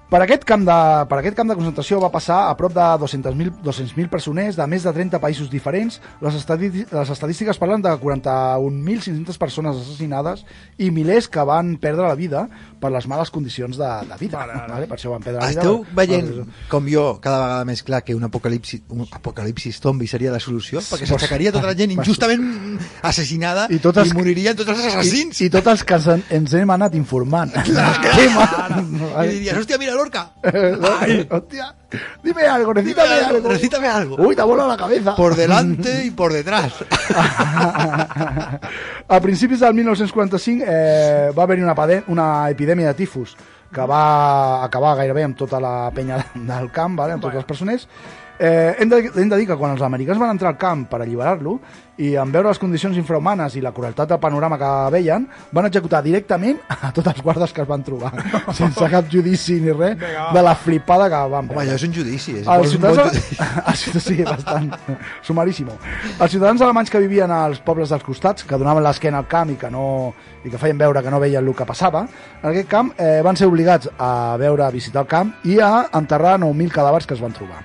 [SPEAKER 3] Per aquest, camp de, per aquest camp de concentració va passar a prop de 200.000 200 presoners de més de 30 països diferents. Les, les estadístiques parlen de 41.500 persones assassinades i milers que van perdre la vida per les males condicions de, de vida.
[SPEAKER 2] Vale, vale.
[SPEAKER 3] Vale? Per això van perdre la vida.
[SPEAKER 4] Esteu
[SPEAKER 3] Per-
[SPEAKER 4] veient,
[SPEAKER 3] per-
[SPEAKER 4] com jo, cada vegada més clar que un apocalipsi, un apocalipsis zombi seria la solució? Perquè s'aixecaria tota la gent injustament assassinada
[SPEAKER 3] I els-
[SPEAKER 4] i moririen tots els assassins.
[SPEAKER 3] I, I tots els que ens, ens hem anat informant.
[SPEAKER 4] I diries, hòstia, mira l'orca.
[SPEAKER 3] Ay, hostia, dime algo,
[SPEAKER 4] Dime
[SPEAKER 3] recítame
[SPEAKER 4] algo, recítame algo.
[SPEAKER 3] Uy, te ha volado la cabeza.
[SPEAKER 4] Por delante y por detrás.
[SPEAKER 3] a principis del 1945 eh, va haver-hi una, una epidèmia de tifus que va acabar gairebé amb tota la penya del camp, vale? amb tots els presoners. Eh, hem, de, hem de dir que quan els americans van entrar al camp per alliberar-lo i en veure les condicions infrahumanes i la crueltat del panorama que veien, van executar directament a tots els guardes que es van trobar, sense cap judici ni res,
[SPEAKER 2] Vinga,
[SPEAKER 3] de la flipada que van
[SPEAKER 4] Home,
[SPEAKER 3] veure.
[SPEAKER 4] allò és un judici. És,
[SPEAKER 3] Els
[SPEAKER 4] bon
[SPEAKER 3] ciutadans,
[SPEAKER 4] judici.
[SPEAKER 3] els ciutadans, sí, bastant, sumaríssimo. Els ciutadans alemanys que vivien als pobles dels costats, que donaven l'esquena al camp i que no i que feien veure que no veien el que passava, en aquest camp eh, van ser obligats a veure, a visitar el camp i a enterrar 9.000 cadàvers que es van trobar.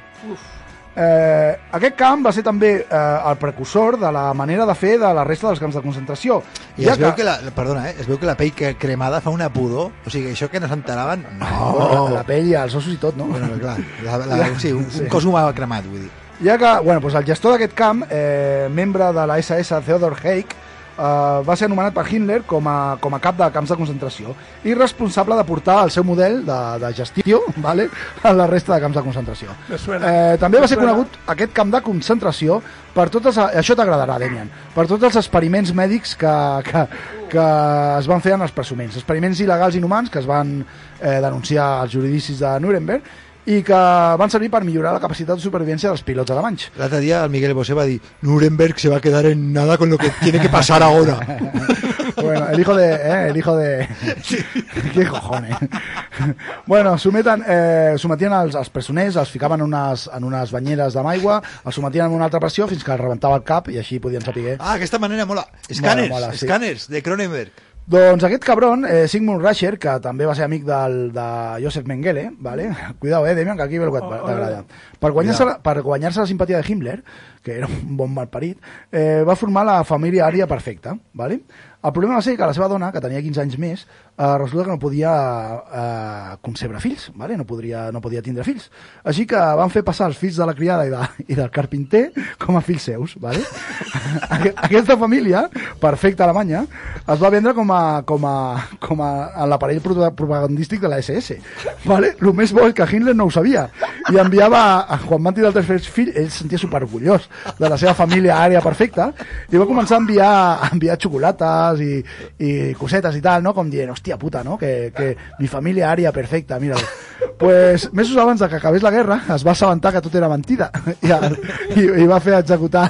[SPEAKER 3] Eh, aquest camp va ser també eh, el precursor de la manera de fer de la resta dels camps de concentració.
[SPEAKER 4] I es veu que la, perdona, eh, es veu que la pell que cremada fa una pudor, o sigui, això que no s'enteraven, no.
[SPEAKER 3] Oh, la, la pell i els ossos i tot, no?
[SPEAKER 4] Bueno, clar, la, la, sí, un, un cos humà cremat, vull dir.
[SPEAKER 3] Ja que, bueno, doncs el gestor d'aquest camp, eh, membre de la SS Theodor Heik, eh, va ser anomenat per Hitler com a, com a cap de camps de concentració i responsable de portar el seu model de, de gestió vale, a la resta de camps de concentració. Eh, també va ser conegut aquest camp de concentració per totes, això t'agradarà, Demian, per tots els experiments mèdics que, que, que es van fer en els presuments, experiments il·legals inhumans que es van eh, denunciar als judicis de Nuremberg i que van servir per millorar la capacitat de supervivència dels pilots alemanys.
[SPEAKER 4] L'altre dia el Miguel Bosé va dir Nuremberg se va a quedar en nada con lo que tiene que pasar ahora.
[SPEAKER 3] Bueno, el hijo de... Eh, el hijo de... Qué cojones. Bueno, someten, eh, sometien els, els presoners, els ficaven en unes, en unes banyeres amb aigua, els sometien amb una altra pressió fins que els rebentava el cap i així podien saber
[SPEAKER 4] Ah, aquesta manera mola. Scanners,
[SPEAKER 3] mola, sí.
[SPEAKER 4] Scanners, de Cronenberg.
[SPEAKER 3] Doncs aquest cabron, eh, Sigmund Rascher, que també va ser amic del, de Josef Mengele, vale? cuidao, eh, Demian, que aquí ve el que et- t'agrada. Per guanyar-se la, per guanyar la simpatia de Himmler, que era un bon malparit, eh, va formar la família ària perfecta. Vale? El problema va ser que la seva dona, que tenia 15 anys més, eh, resulta que no podia eh, concebre fills, vale? no, podria, no podia tindre fills. Així que van fer passar els fills de la criada i, de, i del carpinter com a fills seus. Vale? Aqu- Aquesta família, perfecta alemanya, es va vendre com a, com a, com a, a l'aparell pro- propagandístic de la SS. Vale? El més bo és que Hitler no ho sabia i enviava a Juan Manti del tercer fill, ell es sentia superorgullós de la seva família àrea perfecta i va començar a enviar, a enviar xocolates i, i cosetes i tal, no? com dient, hòstia puta, no? que, que mi família àrea perfecta, mira pues, mesos abans de que acabés la guerra es va assabentar que tot era mentida. I, el, i, i va fer executar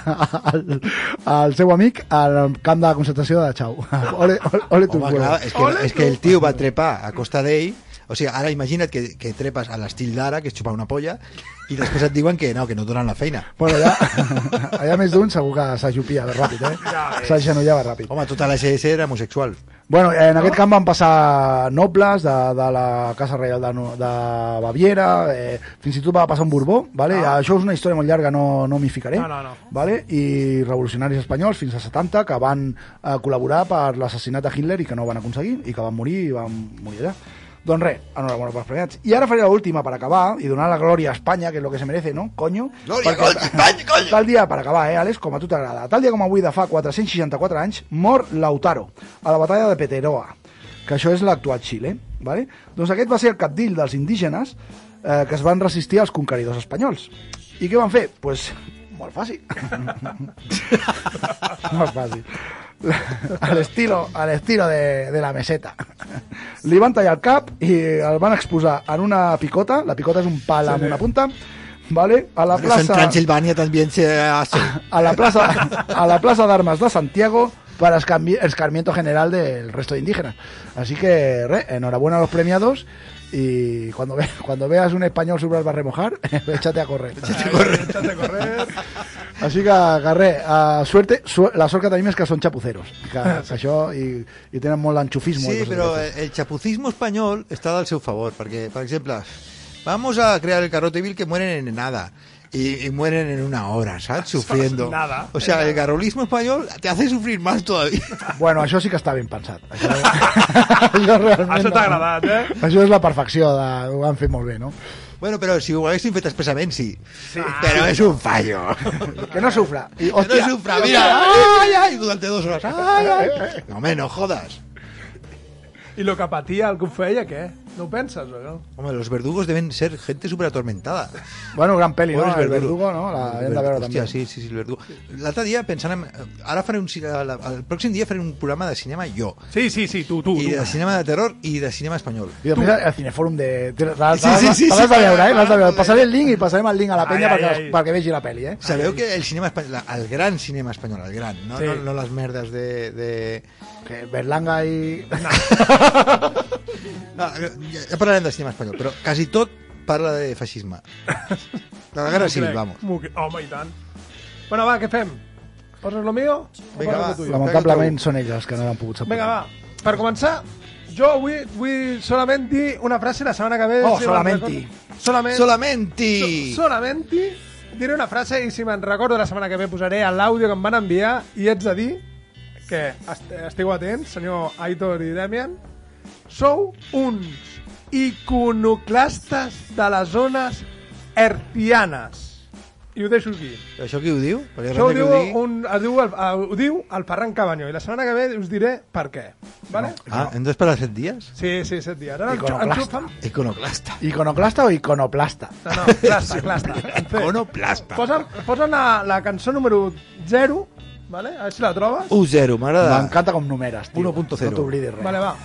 [SPEAKER 3] el, el seu amic al camp de concentració de Chau. Ole, ole, ole tu
[SPEAKER 4] Home, clar, és que, és que el tio va trepar a costa d'ell o sigui, ara imagina't que, que trepes a l'estil d'ara, que és xupar una polla, i després et diuen que no, que no et donen la feina.
[SPEAKER 3] Bueno, allà, allà més d'un segur que s'ajupia ràpid, eh? S'agenollava ràpid.
[SPEAKER 4] Home, tota la SS era homosexual.
[SPEAKER 3] Bueno, en aquest camp van passar nobles de, de la Casa Reial de, de Baviera, eh, fins i tot va passar un Borbó, vale? Ah. això és una història molt llarga, no, no m'hi ficaré,
[SPEAKER 2] No, no, no.
[SPEAKER 3] Vale? i revolucionaris espanyols fins a 70 que van eh, col·laborar per l'assassinat de Hitler i que no ho van aconseguir i que van morir i van morir allà. Doncs res, enhorabona pels premiats. I ara faré l'última per acabar i donar la glòria a Espanya, que és el que se merece, no? Coño.
[SPEAKER 4] Glòria,
[SPEAKER 3] Perquè-
[SPEAKER 4] coño, Espanya, coño!
[SPEAKER 3] Tal dia, per acabar, eh, Àlex, com a tu t'agrada. Tal dia com avui de fa 464 anys, mor Lautaro, a la batalla de Peteroa, que això és l'actual Xile. Vale? Doncs aquest va ser el capdill dels indígenes eh, que es van resistir als conqueridors espanyols. I què van fer? Doncs pues, molt fàcil. molt fàcil. Al estilo, al estilo de, de la meseta. Li van tallar el cap i el van exposar en una picota. La picota és un pal amb una punta. Vale? A la
[SPEAKER 4] en
[SPEAKER 3] plaça
[SPEAKER 4] Transilvania también se hace.
[SPEAKER 3] a la plaza a la plaza de armas de Santiago para escarmiento general del resto de indígenas. Así que, re, enhorabuena a los premiados y cuando, ve, cuando veas un español sobre el va a remojar, échate a correr.
[SPEAKER 2] Échate a correr.
[SPEAKER 3] Així que, res, uh, suerte, su la sort que tenim és que són xapuceros, que, que això, i, i tenen molt l'enxufismo. i
[SPEAKER 4] Sí, però
[SPEAKER 3] d'aquestes.
[SPEAKER 4] el chapucismo español está al seu favor, perquè, per exemple, vamos a crear el carrote vil que mueren en nada. Y, y mueren en una hora, ¿sabes? Sufriendo.
[SPEAKER 2] Nada.
[SPEAKER 4] O sea, el garrolismo español te hace sufrir más todavía.
[SPEAKER 3] Bueno, això sí que està ben pensat. Això, això.
[SPEAKER 2] Això t'ha agradat, eh?
[SPEAKER 3] Això és la perfecció, de, ho han fet molt bé, no?
[SPEAKER 4] Bueno, pero si ho haguessin fet expressament, sí. Pero es un fallo.
[SPEAKER 3] Que no sufra. I,
[SPEAKER 4] Que no sufra, mira. Ay, ay, durante dos horas. Ay, ay. No, hombre, no jodas.
[SPEAKER 2] I lo que patia el que ho feia, què? No o no?
[SPEAKER 4] Hombre, los verdugos deben ser gente súper atormentada.
[SPEAKER 3] Bueno, gran pel·li, no?
[SPEAKER 4] Pobres
[SPEAKER 3] El
[SPEAKER 4] verdugos.
[SPEAKER 3] Verdugo, no? La hem de veure
[SPEAKER 4] Hòstia,
[SPEAKER 3] també.
[SPEAKER 4] sí, sí, sí, el verdugo. L'altre dia pensant en... Ara faré un... El, el pròxim dia faré un programa de cinema jo.
[SPEAKER 2] Sí, sí, sí, tu, tu.
[SPEAKER 4] I
[SPEAKER 2] tu.
[SPEAKER 4] de cinema de terror i de cinema espanyol.
[SPEAKER 3] I després el Cinefòrum de... L'has
[SPEAKER 4] Sí, sí, sí,
[SPEAKER 3] l'has
[SPEAKER 4] sí,
[SPEAKER 3] de veure, eh? L'has de veure. Passaré el link i passarem el link a la penya
[SPEAKER 2] Ai,
[SPEAKER 3] perquè,
[SPEAKER 2] ai.
[SPEAKER 3] perquè vegi la pel·li, eh?
[SPEAKER 4] Sabeu que el cinema espanyol, el gran cinema espanyol, el gran, no,
[SPEAKER 2] Sí.
[SPEAKER 4] no, no les merdes de... de...
[SPEAKER 3] Que Berlanga i...
[SPEAKER 4] No, ja, ja parlarem de cinema espanyol, però quasi tot parla de feixisme. De la guerra civil, vamos.
[SPEAKER 2] Home, i tant. Bueno, va, què fem? Poses lo mío?
[SPEAKER 4] Vinga, va.
[SPEAKER 3] Lamentablement són elles que no han pogut saber.
[SPEAKER 2] Vinga, va. Per començar, jo vull, vull solament dir una frase la setmana que ve.
[SPEAKER 3] Oh,
[SPEAKER 2] si me'n
[SPEAKER 3] solamenti.
[SPEAKER 2] recordo- Solament.
[SPEAKER 4] Solamenti!
[SPEAKER 2] So, solamente diré una frase i si me'n recordo la setmana que ve posaré l'àudio que em van enviar i ets de dir que est estigueu atents, senyor Aitor i Demian, sou uns iconoclastes de les zones hercianes. I ho deixo aquí.
[SPEAKER 4] Això qui ho diu? Perquè
[SPEAKER 2] Això ho diu,
[SPEAKER 4] ho digui.
[SPEAKER 2] un, ho, diu el, ho diu el Ferran Cabanyó i la setmana que ve us diré per què. Vale?
[SPEAKER 4] Ah, hem d'esperar set dies?
[SPEAKER 2] Sí, sí, set dies. Ara
[SPEAKER 3] Iconoclasta.
[SPEAKER 2] fan...
[SPEAKER 4] Iconoclasta.
[SPEAKER 3] Iconoclasta o iconoplasta?
[SPEAKER 2] No, no, clasta, clasta.
[SPEAKER 4] Iconoplasta.
[SPEAKER 2] Posen, posen la, la cançó número 0, vale? a veure si la trobes.
[SPEAKER 4] 1-0, m'agrada.
[SPEAKER 3] M'encanta com numeres, tio.
[SPEAKER 4] 1.0.
[SPEAKER 3] No t'oblidis res.
[SPEAKER 2] Vale, va.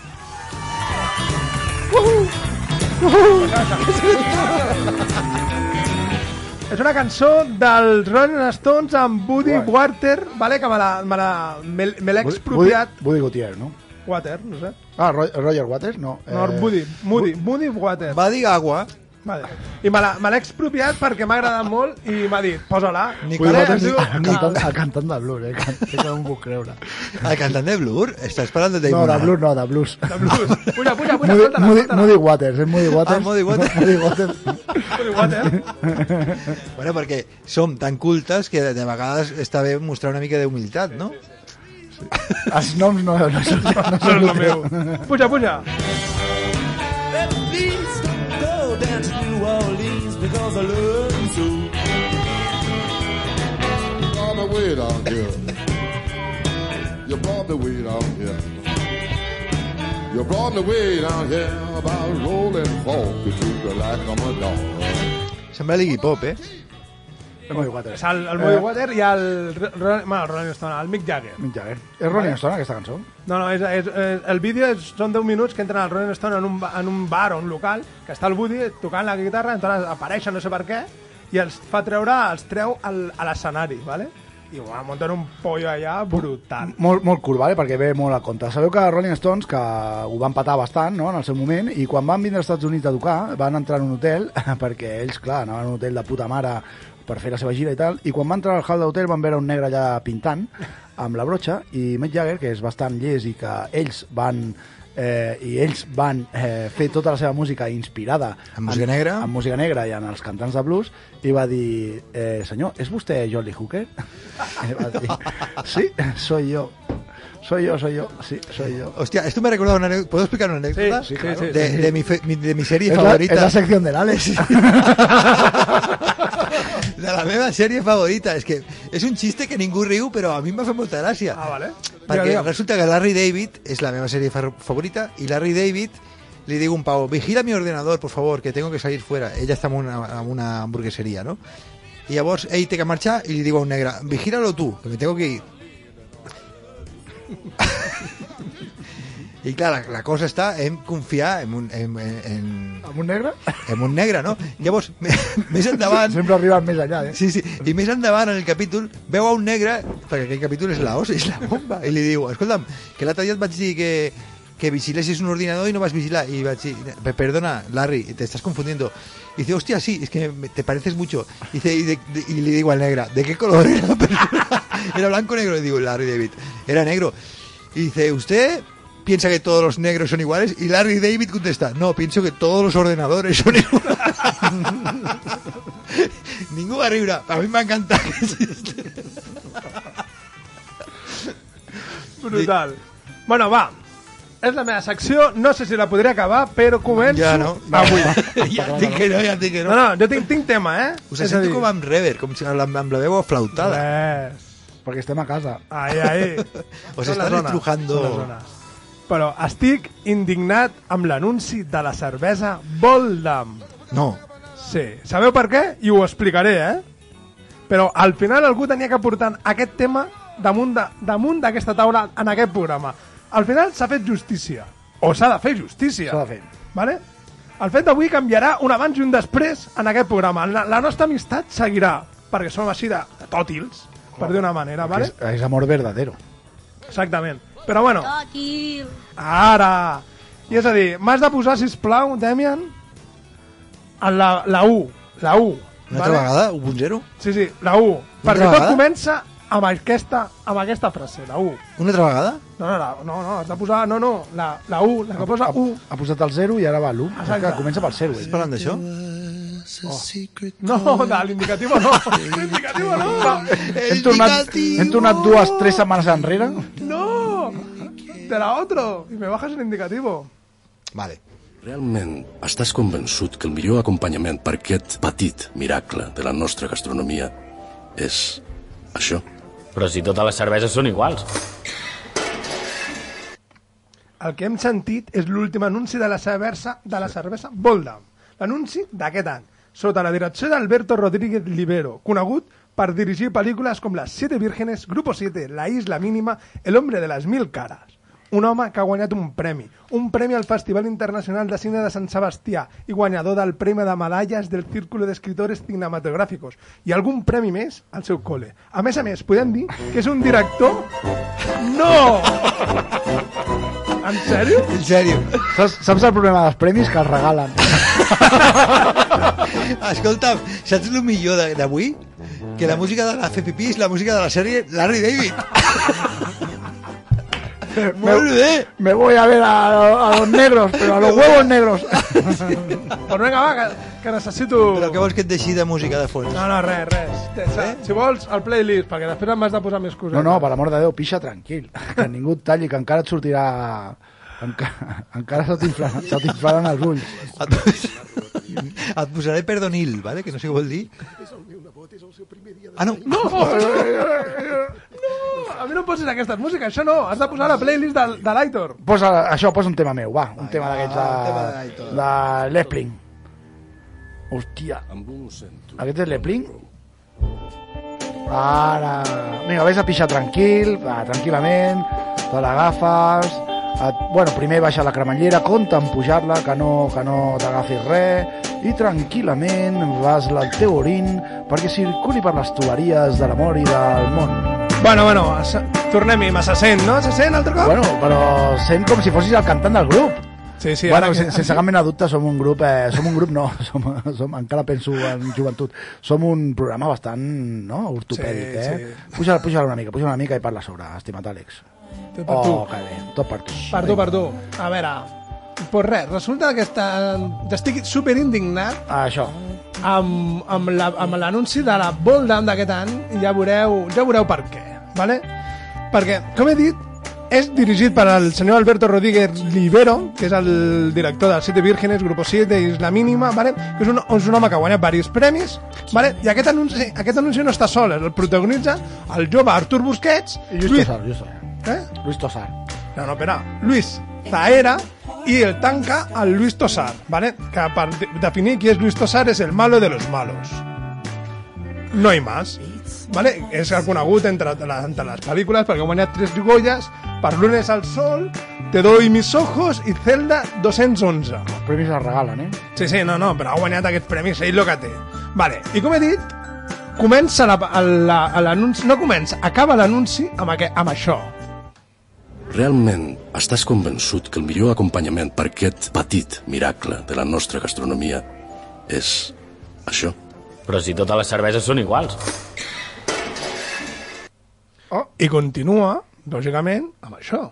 [SPEAKER 2] És una cançó dels Rolling Stones amb Buddy
[SPEAKER 3] Guai.
[SPEAKER 2] Water, vale? que me l'ha me l'ha- me, me l'he expropiat.
[SPEAKER 3] Woody, Woody Gutiérrez, no?
[SPEAKER 2] Water, no sé.
[SPEAKER 3] Ah, Ro- Roger Waters? No.
[SPEAKER 2] No, Buddy, Moody, Moody Water.
[SPEAKER 4] Va dir agua.
[SPEAKER 2] Vale. I me l'ha expropiat perquè m'ha agradat molt i m'ha dit, posa-la.
[SPEAKER 4] Ni
[SPEAKER 3] Woody
[SPEAKER 2] Vale,
[SPEAKER 3] Waters, el cantant, el cantant de blues, eh? Que, que no m'ho puc creure.
[SPEAKER 4] El cantant de Blur? Estàs parlant de
[SPEAKER 3] No,
[SPEAKER 4] Damon
[SPEAKER 3] de blues no, de blues.
[SPEAKER 2] De blues. Puja, puja, puja,
[SPEAKER 3] Moody,
[SPEAKER 2] escolta-la,
[SPEAKER 3] Moody. Moody Waters, és Moody Waters.
[SPEAKER 4] Ah, Moody Waters.
[SPEAKER 3] Moody Waters.
[SPEAKER 2] Moody Water.
[SPEAKER 4] Bueno, perquè som tan cultes que de, de vegades està bé mostrar una mica d'humilitat, no?
[SPEAKER 3] Els noms no, no, són, no,
[SPEAKER 2] No
[SPEAKER 3] són
[SPEAKER 2] és el meu. Puja, puja.
[SPEAKER 5] Please go down to New Orleans because I love you so.
[SPEAKER 6] You brought the weed out here. You brought the weed out here. You brought the weed out here about rolling folk that you like I'm a dog.
[SPEAKER 4] Se me Bob, ¿eh?
[SPEAKER 3] És Moody Waters.
[SPEAKER 2] És el, el Moody
[SPEAKER 3] Eh,
[SPEAKER 2] Water i el, Ro- Ro- bueno, el Rolling Stone, el Mick Jagger.
[SPEAKER 3] Mick Jagger. És Rolling Stone, aquesta cançó?
[SPEAKER 2] No, no, és, és, és, el vídeo és, són 10 minuts que entren al Rolling Stone en un, en un bar o un local, que està el Woody tocant la guitarra, entonces apareixen no sé per què, i els fa treure, els treu al, a l'escenari, ¿vale? I bueno, munten un pollo allà brutal.
[SPEAKER 3] Molt, molt curt, vale? perquè ve molt a compte. Sabeu que Rolling Stones, que ho van patar bastant no? en el seu moment, i quan van vindre als Estats Units a tocar, van entrar en un hotel, perquè ells, clar, anaven a un hotel de puta mare per fer la seva gira i tal, i quan van entrar al hall d'hotel van veure un negre allà pintant amb la brotxa, i Mick Jagger, que és bastant llest i que ells van eh, i ells van eh, fer tota la seva música inspirada
[SPEAKER 4] En música negra?
[SPEAKER 3] en música negra i en els cantants de blues i va dir, eh, senyor, ¿es vostè Jolly Hooker? I va dir, sí, soy yo soy yo, soy yo, sí, soy yo
[SPEAKER 4] Hostia, esto me ha recordado una anécdota. ¿Puedo explicar una anécdota?
[SPEAKER 2] Sí, sí, claro.
[SPEAKER 4] de, de mi, fe- mi- de mi serie
[SPEAKER 3] es la,
[SPEAKER 4] favorita.
[SPEAKER 3] es la sección del Alex
[SPEAKER 4] De la meva sèrie favorita. És que és un xiste que ningú riu, però a mi m'ha fet molta gràcia.
[SPEAKER 2] Ah, vale.
[SPEAKER 4] Perquè
[SPEAKER 2] Digue, digue.
[SPEAKER 4] resulta que Larry David és la meva sèrie fa- favorita i Larry David li diu a un pavo, vigila mi ordenador, por favor, que tengo que salir fuera. Ella està en una, una hamburgueseria, no? I llavors ell té que marxar i li diu a un negre, vigílalo tu, que me tengo que ir. I clar, la, la cosa està en confiar en un, en, en, en,
[SPEAKER 3] amb un negre
[SPEAKER 4] en un negre, no? Llavors, més endavant...
[SPEAKER 3] sempre arriben més allà eh?
[SPEAKER 4] Sí, sí. I més endavant en el capítol veu a un negre, perquè aquell capítol és la hòstia, és la bomba, i li diu, escolta'm, que l'altre dia et vaig dir que, que vigilessis un ordinador i no vas vigilar. Vaig dir, "Pe- perdona, Larry, te estás confundiendo. Y dice, hostia, sí, es que me- te pareces mucho. Y, dice, y, de- y le digo al negra, ¿de qué color era la persona? Era blanco o negro. Le digo, Larry David, era negro. Y dice, ¿usted piensa que todos los negros son iguales? Y Larry David contesta, no, pienso que todos los ordenadores son iguales. Ningú va riure. A mi m'ha encantat. aquest xiste.
[SPEAKER 2] Brutal. Bueno, va. És la meva secció, no sé si la podré acabar, però començo
[SPEAKER 4] Ja no.
[SPEAKER 2] avui.
[SPEAKER 4] ja et dic que no, ja et dic que
[SPEAKER 2] No,
[SPEAKER 4] no.
[SPEAKER 2] no, jo tinc, tinc tema, eh?
[SPEAKER 4] Us sento
[SPEAKER 2] dir,
[SPEAKER 4] com amb rever, com si amb la, amb la veu aflautada.
[SPEAKER 2] Res.
[SPEAKER 3] perquè estem a casa
[SPEAKER 2] Ai, ai. Són les zones. Però estic indignat amb l'anunci de la cervesa Voldam.
[SPEAKER 4] No.
[SPEAKER 2] Sí. Sabeu per què? I ho explicaré, eh? Però al final algú tenia que portar aquest tema damunt d'aquesta taula en aquest programa. Al final s'ha fet justícia. O s'ha de fer justícia.
[SPEAKER 3] s'ha de fer
[SPEAKER 2] Vale? El fet d'avui canviarà un abans i un després en aquest programa. La, la nostra amistat seguirà, perquè som així de, de tòtils, per dir una manera, vale?
[SPEAKER 3] és, és amor verdadero
[SPEAKER 2] Exactament. Però bueno,
[SPEAKER 7] Aquí.
[SPEAKER 2] ara... I és a dir, m'has de posar, sisplau, Demian, en la, la U. La U.
[SPEAKER 4] Una altra vegada? 1.0?
[SPEAKER 2] Sí, sí, la U. Perquè
[SPEAKER 4] altra
[SPEAKER 2] tot
[SPEAKER 4] vegada?
[SPEAKER 2] comença amb aquesta, amb aquesta frase, la U.
[SPEAKER 4] Una altra vegada?
[SPEAKER 2] No, no, la, no, no, has de posar... No, no, la, la U, la que posa U.
[SPEAKER 3] ha posat el 0 i ara va l'1
[SPEAKER 2] Exacte.
[SPEAKER 3] comença pel 0
[SPEAKER 4] Estàs parlant d'això?
[SPEAKER 2] No, de l'indicativo no. L'indicativo no.
[SPEAKER 3] hem tornat, hem tornat dues, tres setmanes enrere
[SPEAKER 2] No. De la otro. Y me bajas el indicativo.
[SPEAKER 4] Vale.
[SPEAKER 8] Realment estàs convençut que el millor acompanyament per aquest petit miracle de la nostra gastronomia és això?
[SPEAKER 9] Però si totes les cerveses són iguals.
[SPEAKER 2] El que hem sentit és l'últim anunci de la cervesa, de la cervesa Voldam. L'anunci d'aquest any, sota la direcció d'Alberto Rodríguez Libero, conegut per dirigir pel·lícules com Las Siete Vírgenes, Grupo 7, La Isla Mínima, El Hombre de las Mil Caras. Un home que ha guanyat un premi. Un premi al Festival Internacional de Cine de Sant Sebastià i guanyador del Premi de Medalles del Círculo d'Escritores Cinematográficos i algun premi més al seu col·le. A més a més, podem dir que és un director... No! En sèrio?
[SPEAKER 4] En sèrio.
[SPEAKER 3] Saps, saps el problema dels premis? Que els regalen.
[SPEAKER 4] Escolta'm, saps el millor de- d'avui? Que la música de la Pipí és la música de la sèrie Larry David. Molt bé.
[SPEAKER 3] Me voy a ver a, a los negros, pero a los huevos negros.
[SPEAKER 2] Pues vinga, va, que, que necessito...
[SPEAKER 4] Però què vols que et deixi de música de fons?
[SPEAKER 2] No, no, res, res. Eh? Si vols, el playlist, perquè després em has de posar més coses.
[SPEAKER 3] No, no, per l'amor de Déu, pixa tranquil. Que ningú et talli, que encara et sortirà... Encara, encara se t'inflaran els ulls.
[SPEAKER 4] Et posaré perdonil, vale? que no sé què vol dir. Ah, no.
[SPEAKER 2] No! no! A mi no em posis aquestes músiques, això no. Has de posar la playlist de, de l'Aitor.
[SPEAKER 3] Posa, això, posa un tema meu, va. Un tema d'aquests de, de l'Epling. Hòstia. Aquest és l'Epling? Ara... Vinga, vés a pixar tranquil, va, tranquil·lament, te l'agafes... Et, bueno, primer baixa la cremallera, compta en pujar-la, que no, que no t'agafis res, i tranquil·lament vas al teu orin perquè circuli per les tuberies de l'amor i del món.
[SPEAKER 2] Bueno, bueno, tornem-hi, se sent, no? Se sent altre cop?
[SPEAKER 3] Bueno, però sent com si fossis el cantant del grup.
[SPEAKER 2] Sí, sí,
[SPEAKER 3] bueno, sense, sense cap mena de dubte som un grup, eh, som un grup no, som, som, encara penso en joventut, som un programa bastant no, ortopèdic,
[SPEAKER 2] Sí,
[SPEAKER 3] eh? Puja, puja una mica, puja una mica i parla sobre, estimat Àlex.
[SPEAKER 2] Tot per
[SPEAKER 3] oh,
[SPEAKER 2] tu.
[SPEAKER 3] que bé, tot per tu.
[SPEAKER 2] Per tu, per tu. A veure, pues res, resulta que està, estic super indignat
[SPEAKER 3] Ah, això.
[SPEAKER 2] amb, amb la- amb l'anunci de la Boldam d'aquest any ja veureu, ja veureu per què. Vale? Perquè, com he dit, és dirigit per al senyor Alberto Rodríguez Libero, que és el director de Siete Vírgenes, Grupo 7, Isla Mínima, vale? que és un, és un home que ha guanyat diversos premis, vale? i aquest anunci, aquest anunci no està sol, el protagonitza el jove Artur Busquets,
[SPEAKER 3] I Lluís Tossar, Lluís Tossar.
[SPEAKER 2] Eh?
[SPEAKER 3] Luis Tossar.
[SPEAKER 2] No, no, espera. Luis Zaera i el tanca al Luis Tosar, ¿vale? Que per de- definir qui és Luis Tosar és el malo de los malos. No hi más. ¿Vale? És reconegut entre, la- entre les pel·lícules perquè ha guanyat tres Goyas per Lunes al Sol, Te doy mis ojos i Zelda 211.
[SPEAKER 3] Els premis es regalen, eh?
[SPEAKER 2] Sí, sí, no, no, però ha guanyat aquests premis, ell el que té. Vale, i com he dit, comença la- la- l'anunci, no comença, acaba l'anunci amb, aqu amb això.
[SPEAKER 8] Realment estàs convençut que el millor acompanyament per aquest petit miracle de la nostra gastronomia és això?
[SPEAKER 9] Però si totes les cerveses són iguals.
[SPEAKER 2] Oh, I continua, lògicament, amb això.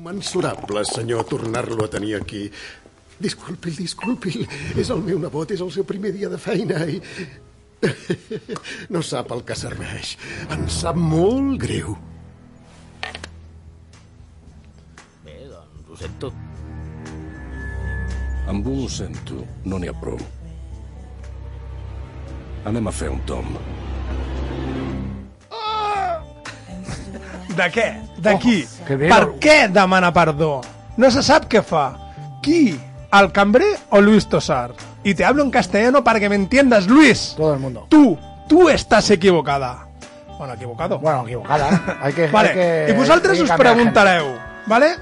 [SPEAKER 7] Mensurable, senyor, tornar-lo a tenir aquí. Disculpi, disculpi, és el meu nebot, és el seu primer dia de feina i... No sap el que serveix. Em sap molt greu.
[SPEAKER 9] Bé, doncs ho sento.
[SPEAKER 8] Amb un ho sento, no n'hi ha prou. Anem a fer un tom.
[SPEAKER 2] De què? De qui?
[SPEAKER 3] que bé,
[SPEAKER 2] per què demana perdó? No se sap què fa. Qui? ¿El cambrer o Luis Tosar? Y te hablo en castellano para que me entiendas, Luis.
[SPEAKER 3] Todo el mundo.
[SPEAKER 2] Tú, tú estás equivocada. Bueno, equivocado.
[SPEAKER 3] Bueno, equivocada. Hay que,
[SPEAKER 2] Vale,
[SPEAKER 3] hay que,
[SPEAKER 2] i vosaltres
[SPEAKER 3] hay que
[SPEAKER 2] us
[SPEAKER 3] la
[SPEAKER 2] preguntareu, vale?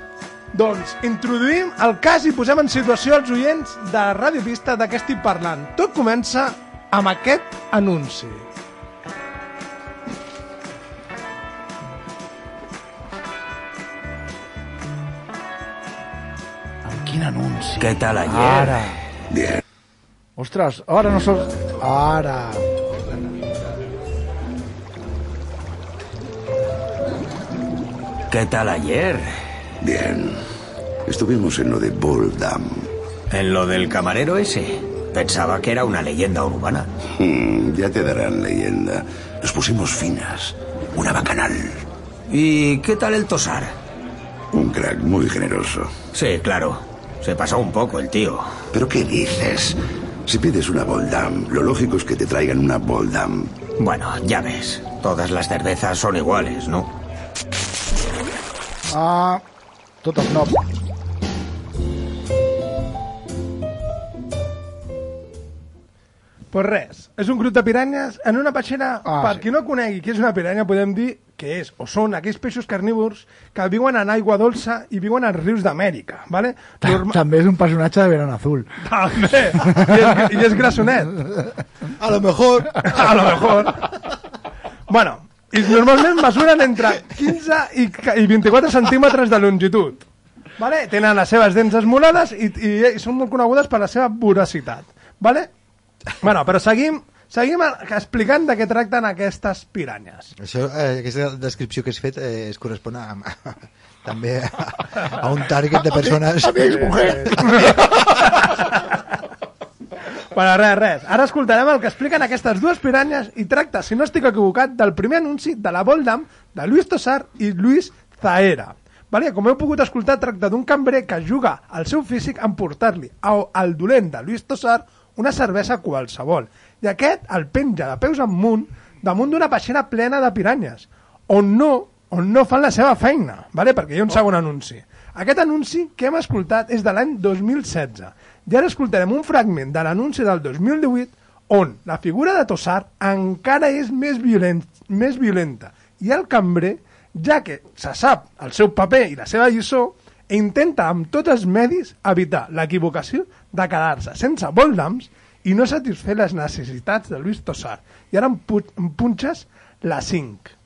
[SPEAKER 2] Doncs introduïm el cas i posem en situació els oients de Ràdio Pista de què estic parlant. Tot comença amb aquest anunci.
[SPEAKER 3] Quin anunci?
[SPEAKER 10] ¿Qué tal ayer?
[SPEAKER 3] Ara.
[SPEAKER 10] Bien.
[SPEAKER 3] Ostres, ara no. Ara.
[SPEAKER 10] ¿Qué tal ayer?
[SPEAKER 11] Bien. Estuvimos en lo de Boldam.
[SPEAKER 10] ¿En lo del camarero ese? Pensaba que era una leyenda urbana.
[SPEAKER 11] Hmm, ya te darán leyenda. Nos pusimos finas. Una bacanal.
[SPEAKER 10] ¿Y qué tal el tosar?
[SPEAKER 11] Un crack muy generoso.
[SPEAKER 10] Sí, claro. Se pasó un poco el tío.
[SPEAKER 11] ¿Pero qué dices? Si pides una Boldam, lo lógico es que te traigan una Boldam.
[SPEAKER 10] Bueno, ya ves. Todas las cervezas son iguales, ¿no?
[SPEAKER 3] Ah, tot snob.
[SPEAKER 2] Pues res, és un grup de piranyes en una peixera,
[SPEAKER 3] Ah,
[SPEAKER 2] per
[SPEAKER 3] sí.
[SPEAKER 2] qui no conegui què és una piranya, podem dir que és, o són aquells peixos carnívors que viuen en aigua dolça i viuen als rius d'Amèrica, ¿vale? Norma...
[SPEAKER 3] També és un personatge de Verano Azul.
[SPEAKER 2] També, i és, i és grassonet.
[SPEAKER 4] A lo mejor.
[SPEAKER 2] A lo mejor. Bueno, i normalment mesuren entre 15 i, i 24 centímetres de longitud. Vale? Tenen les seves dents esmolades i, i, i són molt conegudes per la seva voracitat. Vale? Bueno, però seguim, seguim a- explicant de què tracten aquestes piranyes.
[SPEAKER 4] Això, eh, aquesta descripció que has fet eh, es correspon a, a, també a, a un target de persones...
[SPEAKER 2] A mi exmujer. Bueno, res, res. Ara escoltarem el que expliquen aquestes dues piranyes i tracta, si no estic equivocat, del primer anunci de la Voldam de Luis Tosar i Luis Zaera. Vale? Com heu pogut escoltar, tracta d'un cambrer que juga al seu físic en portar-li a- al dolent de Luis Tosar una cervesa qualsevol. I aquest el penja de peus amunt damunt d'una peixera plena de piranyes, on no, on no fan la seva feina, vale? perquè hi ha un segon anunci. Aquest anunci que hem escoltat és de l'any 2016. I ara escoltarem un fragment de l'anunci del 2018 on la figura de Tossar encara és més, violent, més violenta i el cambrer, ja que se sap el seu paper i la seva lliçó, intenta amb tots els medis evitar l'equivocació de quedar-se sense voldams i no satisfer les necessitats de Luis Tossar. I ara em, pu em punxes la 5.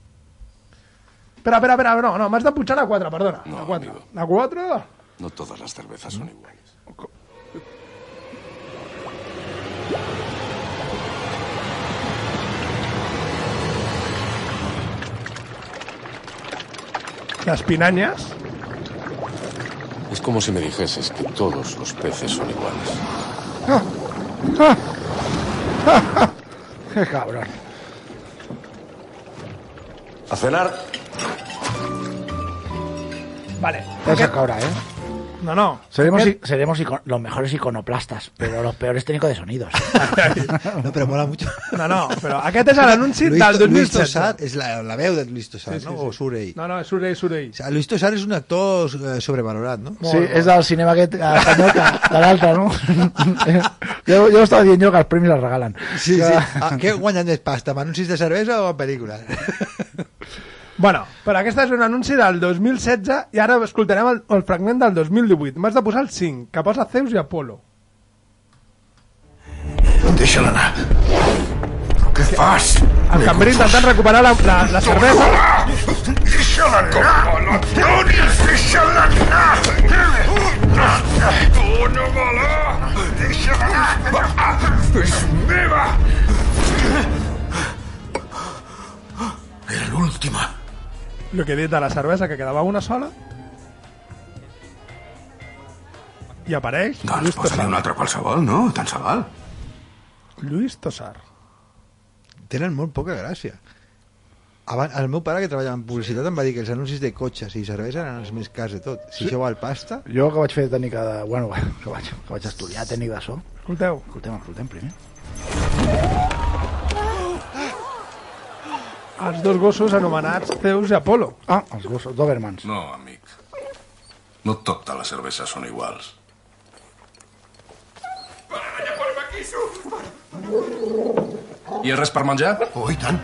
[SPEAKER 2] Espera, espera, espera, no, no, m'has de punxar la 4, perdona. la 4. La 4?
[SPEAKER 8] No todas las cervezas son iguales.
[SPEAKER 2] Las pinañas.
[SPEAKER 8] Es como si me dijeses que todos los peces son iguales.
[SPEAKER 3] Qué cabrón.
[SPEAKER 8] A cenar.
[SPEAKER 2] Vale.
[SPEAKER 3] Esa cabra, ¿eh?
[SPEAKER 2] No, no.
[SPEAKER 3] Seremos, seremos los mejores iconoplastas, pero los peores técnicos de sonidos.
[SPEAKER 4] No, però mola mucho.
[SPEAKER 2] No, no, però aquest és l'anunci
[SPEAKER 4] Luis,
[SPEAKER 2] del
[SPEAKER 4] Luis
[SPEAKER 2] 2016.
[SPEAKER 4] Tossar és la, la veu de Luis Tossar,
[SPEAKER 2] Sí, sí,
[SPEAKER 4] no?
[SPEAKER 2] sí.
[SPEAKER 4] O surt ell.
[SPEAKER 2] No, no, és surt ell, surt ell.
[SPEAKER 4] O sea, Luis Tossar és un actor eh, sobrevalorat, no?
[SPEAKER 3] Sí, és del cinema aquest eh, espanyol que, de l'altre, no? jo, jo estava dient jo que els premis els regalen.
[SPEAKER 4] Sí,
[SPEAKER 3] Que-
[SPEAKER 4] sí. Ah, què guanyen més pasta, amb anuncis de cervesa o en pel·lícules?
[SPEAKER 2] Bueno, però aquest és un anunci del 2016 i ara escoltarem el, el fragment del 2018. M'has de posar el 5, que posa Zeus i Apolo.
[SPEAKER 11] Deixa-la anar. Però què fas?
[SPEAKER 2] El cambrer intentant recuperar la, la, la cervesa.
[SPEAKER 11] Deixa-la anar! No donis! Deixa-la anar! Tu no vola! Deixa-la anar! És meva! Era l'última.
[SPEAKER 2] El que he dit de la cervesa, que quedava una sola. I apareix
[SPEAKER 11] Doncs posa-li
[SPEAKER 2] Tosar.
[SPEAKER 11] un altre qualsevol, no? Tant se val.
[SPEAKER 2] Luis Tosar.
[SPEAKER 4] Tenen molt poca gràcia. Abans, el meu pare, que treballava en publicitat, em va dir que els anuncis de cotxes i cervesa eren els més cars de tot. Si
[SPEAKER 3] Sí.
[SPEAKER 4] això val pasta...
[SPEAKER 3] Jo que vaig fer tècnica de... Bueno, que vaig, que vaig estudiar tècnic de so.
[SPEAKER 2] Escolteu.
[SPEAKER 3] Escoltem, escoltem primer.
[SPEAKER 2] Els dos gossos anomenats Zeus i Apolo.
[SPEAKER 3] Ah, els gossos, Dobermans.
[SPEAKER 8] No, amic. No totes les cerveses són iguals. Hi ha res per menjar?
[SPEAKER 11] Oh, i tant.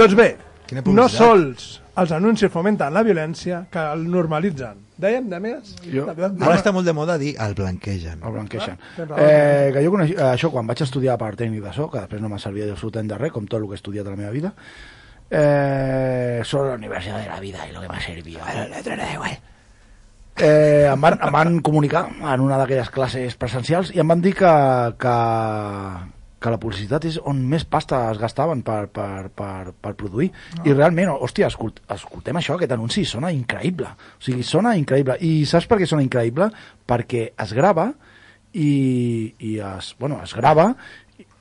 [SPEAKER 2] Doncs bé,
[SPEAKER 4] Quina
[SPEAKER 2] no sols els anuncis fomenten la violència, que el normalitzen. Dèiem, de més?
[SPEAKER 3] Jo-
[SPEAKER 4] Ara està molt de moda dir el blanquegen.
[SPEAKER 3] El blanqueixen.
[SPEAKER 2] tens raó.
[SPEAKER 3] Eh, que jo coneix, eh, això quan vaig estudiar per tècnic de so, que després no m'ha servit absolutament de res, com tot el que he estudiat a la meva vida, eh, solo la universitat de la vida i lo que m'ha servit. Eh, em, van, em van comunicar en una d'aquelles classes presencials i em van dir que, que, que la publicitat és on més pasta es gastaven per, per, per, per produir. I realment, hòstia, escolt, escoltem això, aquest anunci sona increïble. O sigui, sona increïble. I saps per què sona increïble? Perquè es grava i, i es, bueno, es grava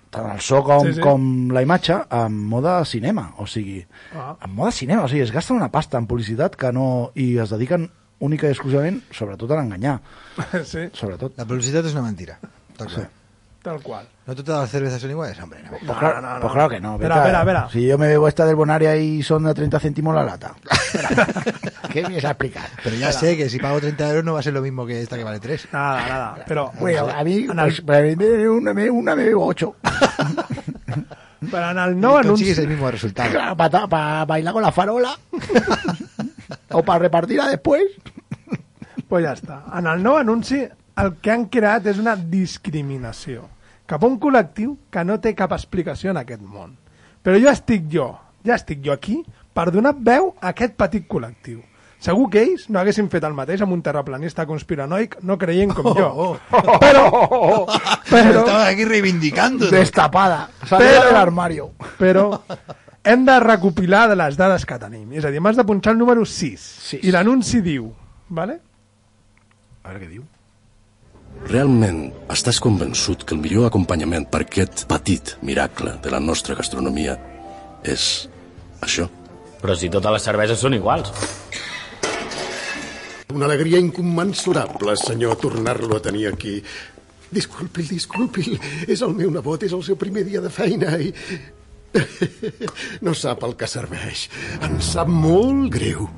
[SPEAKER 3] tant el so com,
[SPEAKER 2] Sí,
[SPEAKER 3] sí, com la imatge en mode cinema, o sigui,
[SPEAKER 2] Ah.
[SPEAKER 3] en mode cinema, o sigui, es gasten una pasta en publicitat que no... i es dediquen única i exclusivament, sobretot a l'enganyar.
[SPEAKER 2] Sí,
[SPEAKER 3] Sobretot.
[SPEAKER 4] La publicitat és una mentira. Tal,
[SPEAKER 3] Sí.
[SPEAKER 4] qual.
[SPEAKER 2] tal qual.
[SPEAKER 4] No todas las cervezas son iguales, hombre. No.
[SPEAKER 3] Pues, claro,
[SPEAKER 2] no, no.
[SPEAKER 3] pues claro que no.
[SPEAKER 2] Espera,
[SPEAKER 3] a-
[SPEAKER 2] espera, espera.
[SPEAKER 3] Si yo me bebo esta del Bonaria y son de 30 céntimos la lata. ¿Qué vienes a explicar?
[SPEAKER 4] Pero ya sé que si pago 30 euros no va a ser lo mismo que esta que vale 3.
[SPEAKER 2] Nada, nada. Però,
[SPEAKER 3] Bueno, a mí, pues, para mí una, me- una me bebo 8.
[SPEAKER 2] Però en el nou anunci...
[SPEAKER 4] Consigues el mismo resultado.
[SPEAKER 3] Claro, para bailar con la farola. o para repartirla después.
[SPEAKER 2] Pues ja està. En el nou anunci el que han creat és una discriminació cap a un col·lectiu que no té cap explicació en aquest món. Però jo estic jo, ja estic jo aquí per donar veu a aquest petit col·lectiu. Segur que ells no haguessin fet el mateix amb un terraplanista conspiranoic no creient com jo.
[SPEAKER 4] Oh,
[SPEAKER 2] Però,
[SPEAKER 4] Pero estamos aquí reivindicando.
[SPEAKER 3] Destapada.
[SPEAKER 2] Però-
[SPEAKER 3] del armario.
[SPEAKER 2] però hem de recopilar de les dades que tenim. És a dir, m'has de punxar el número 6.
[SPEAKER 3] Sis.
[SPEAKER 2] I l'anunci diu, vale?
[SPEAKER 3] A veure què diu.
[SPEAKER 8] Realment estàs convençut que el millor acompanyament per aquest petit miracle de la nostra gastronomia és això?
[SPEAKER 9] Però si totes les cerveses són iguals.
[SPEAKER 7] Una alegria incommensurable, senyor, tornar-lo a tenir aquí. Disculpi, disculpi, és el meu nebot, és el seu primer dia de feina i... No sap el que serveix. Em sap molt greu.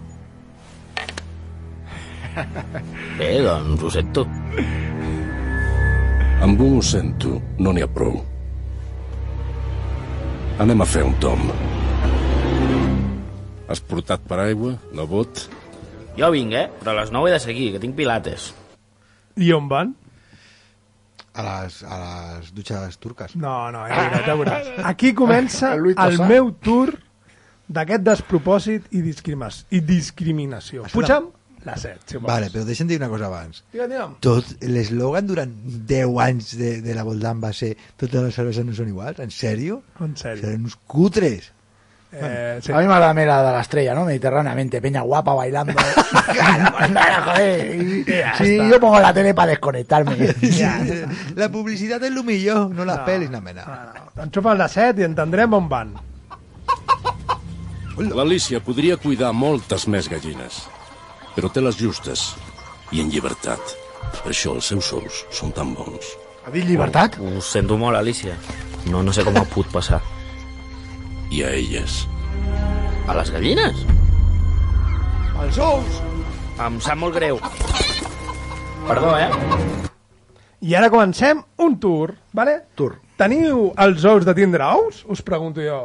[SPEAKER 9] Bé, doncs ho sento.
[SPEAKER 8] Amb un ho sento, no n'hi ha prou. Anem a fer un tom.
[SPEAKER 12] Has portat paraigua, nebot?
[SPEAKER 9] Jo vinc, eh? Però a les 9 he de seguir, que tinc pilates.
[SPEAKER 2] I on van?
[SPEAKER 4] A les, a les dutxes turques.
[SPEAKER 2] No, no, ja veuràs, ja veuràs. Aquí comença
[SPEAKER 4] El
[SPEAKER 2] el meu tour d'aquest despropòsit i, discrimas, i discriminació. Puja'm la 7, si vols.
[SPEAKER 4] Vale, però deixa'm dir una cosa abans.
[SPEAKER 2] Digue'm, digue'm.
[SPEAKER 4] Tot l'eslògan durant 10 anys de, de la Voldam va ser totes les cerveses no són iguals? En sèrio?
[SPEAKER 2] En sèrio.
[SPEAKER 4] Serán uns cutres.
[SPEAKER 2] Eh, sí.
[SPEAKER 3] A mí me agrada la de la estrella, ¿no? Mediterráneamente, peña guapa bailando. Joder. Sí, yo pongo la tele para desconectarme.
[SPEAKER 4] La publicitat és el millor, no les
[SPEAKER 2] No.
[SPEAKER 4] pel·lis, no, mena.
[SPEAKER 2] Enxufa la 7 i entendrem on van.
[SPEAKER 8] L'Alicia podria cuidar moltes més gallines, però té les justes i en llibertat. Per això els seus sous són tan bons.
[SPEAKER 3] Ha dit llibertat?
[SPEAKER 9] Ho sento molt, Alicia. No, no sé com ha pogut passar.
[SPEAKER 8] I a elles.
[SPEAKER 9] A les gallines?
[SPEAKER 2] Els ous!
[SPEAKER 9] Em sap molt greu. Perdó, eh?
[SPEAKER 2] I ara comencem un tour, vale?
[SPEAKER 3] Tour.
[SPEAKER 2] Teniu els ous de tindre ous? Us pregunto jo.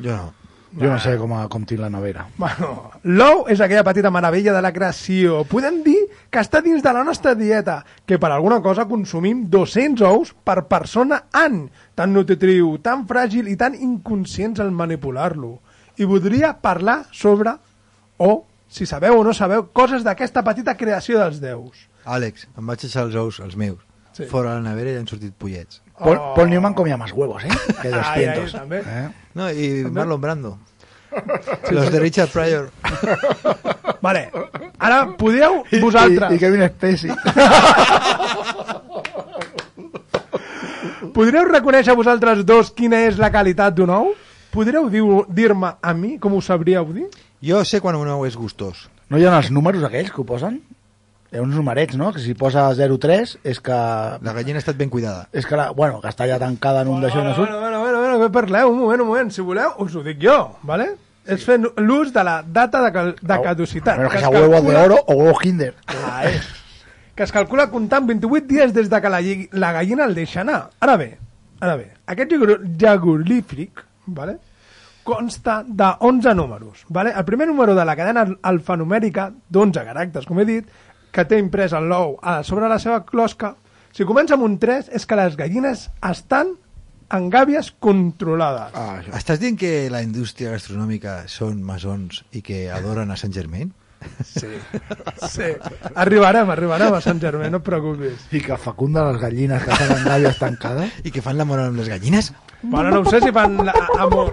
[SPEAKER 4] Jo no.
[SPEAKER 3] Jo no sé com, com tinc la nevera.
[SPEAKER 2] Bueno, l'ou és aquella petita meravella de la creació. Podem dir que està dins de la nostra dieta, que per alguna cosa consumim 200 ous per persona any. Tan nutritiu, tan fràgil i tan inconscients al manipular-lo. I voldria parlar sobre, o, si sabeu o no sabeu, coses d'aquesta petita creació dels déus.
[SPEAKER 4] Àlex, em vaig eixar els ous, els meus.
[SPEAKER 2] Sí.
[SPEAKER 4] Fora la nevera i han sortit pollets.
[SPEAKER 3] Paul,
[SPEAKER 2] Oh.
[SPEAKER 3] Paul Newman comía más huevos, ¿eh? Que 200.
[SPEAKER 2] Ai, ai, també.
[SPEAKER 3] ¿eh?
[SPEAKER 4] No, i Marlon Brando. Los de Richard Pryor.
[SPEAKER 2] Vale, ara podeu
[SPEAKER 3] I,
[SPEAKER 2] vosaltres...
[SPEAKER 3] i, i Kevin Spacey.
[SPEAKER 2] Podreu reconèixer vosaltres dos quina és la qualitat d'un ou? Podreu dir-me a mi com ho sabríeu dir?
[SPEAKER 4] Jo sé quan un ou és gustós.
[SPEAKER 3] No hi ha els números aquells que ho posen? Hi ha uns numerets, no? Que si posa 03 és que...
[SPEAKER 4] La gallina ha estat ben cuidada.
[SPEAKER 3] És que, la, bueno, que està ja tancada en un d'això i no surt.
[SPEAKER 2] Bueno, bueno, bueno, bueno, què parleu? Un moment, un moment. Si voleu, us ho dic jo, ¿vale? És fent l'ús de la data de, cal- de caducitat.
[SPEAKER 3] Bueno, que
[SPEAKER 2] es
[SPEAKER 3] sea huevos de
[SPEAKER 2] calcula-
[SPEAKER 3] oro o huevos Kinder.
[SPEAKER 2] Ah, és. Que es calcula comptant 28 dies des de que la, lli- la gallina el deixa anar. Ara bé, ara bé, aquest jagulífric, ¿vale? consta de 11 números. ¿vale? El primer número de la cadena alfanumèrica, d'11 caràcters, com he dit, que té imprès el l'ou a sobre la seva closca, si comença amb un 3 és que les gallines estan en gàbies controlades.
[SPEAKER 3] Ah,
[SPEAKER 4] Estàs dient que la indústria gastronòmica són masons i que adoren a Sant Germain?
[SPEAKER 2] Sí, sí. Arribarem, arribarem a Sant Germain, no et preocupis.
[SPEAKER 3] I que fecunda les gallines que estan en gàbies tancades.
[SPEAKER 4] I que fan l'amor amb les gallines?
[SPEAKER 2] Bueno, no ho sé si fan la, amor.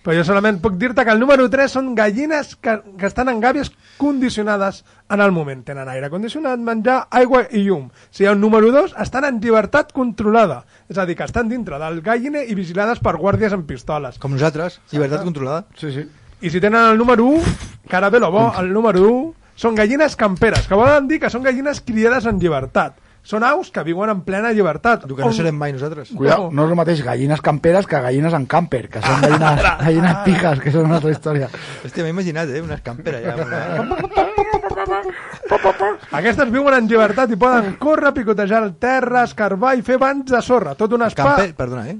[SPEAKER 2] Però jo solament puc dir-te que el número 3 són gallines que, que estan en gàbies condicionades en el moment. Tenen aire condicionat, menjar, aigua i llum. Si hi ha un número 2, estan en llibertat controlada. És a dir, que estan dintre del galliner i vigilades per guàrdies amb pistoles.
[SPEAKER 4] Com nosaltres, llibertat controlada.
[SPEAKER 3] Sí, sí.
[SPEAKER 2] I si tenen el número 1, que ara ve lo bo, el número 1, són gallines camperes, que volen dir que són gallines criades en llibertat. Són aus que viuen en plena llibertat.
[SPEAKER 4] El que no serem mai nosaltres.
[SPEAKER 3] Cuidado, no és el mateix gallines camperes que gallines en camper, que són gallines, gallines pijas, que són una altra història.
[SPEAKER 4] Hòstia, m'he imaginat, eh? Una escampera ja.
[SPEAKER 2] Aquestes viuen en llibertat i poden córrer, picotejar el terra, escarbar i fer banys de sorra. Tot un spa.
[SPEAKER 4] Camper, perdona, eh?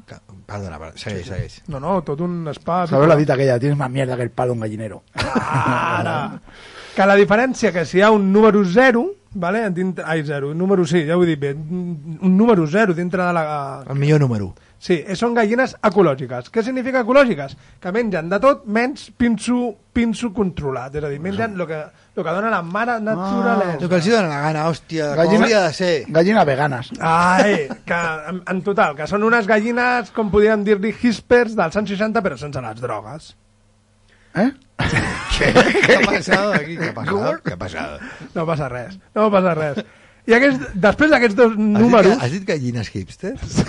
[SPEAKER 4] Perdona, perdona, segueix, segueix.
[SPEAKER 2] No, no, tot un spa.
[SPEAKER 3] Sabeu la dita aquella, tienes más mierda que el palo un gallinero.
[SPEAKER 2] Ara. Que la diferència que si hi ha un número 0, vale? dintre, ai, 0, número sí, ja ho he dit bé, un número 0 dintre de la...
[SPEAKER 4] El millor número.
[SPEAKER 2] Sí, eh, són gallines ecològiques. Què significa ecològiques? Que mengen de tot menys pinso, pinso controlat. És a dir, mengen el que, lo que dona la mare naturalesa.
[SPEAKER 4] El que els dona la gana, hòstia, com
[SPEAKER 3] Gallina-
[SPEAKER 4] hauria de ser.
[SPEAKER 3] Gallina veganes.
[SPEAKER 2] Ai, que en, en total, que són unes gallines, com podríem dir-li, hispers dels anys 60, però sense les drogues.
[SPEAKER 3] Eh?
[SPEAKER 4] Què ha passat aquí? Què ha passat? Què ha passat?
[SPEAKER 2] No passa res, no passa res. I aquest, després d'aquests dos
[SPEAKER 4] Has dit,
[SPEAKER 2] números...
[SPEAKER 4] que, has dit gallines hipsters?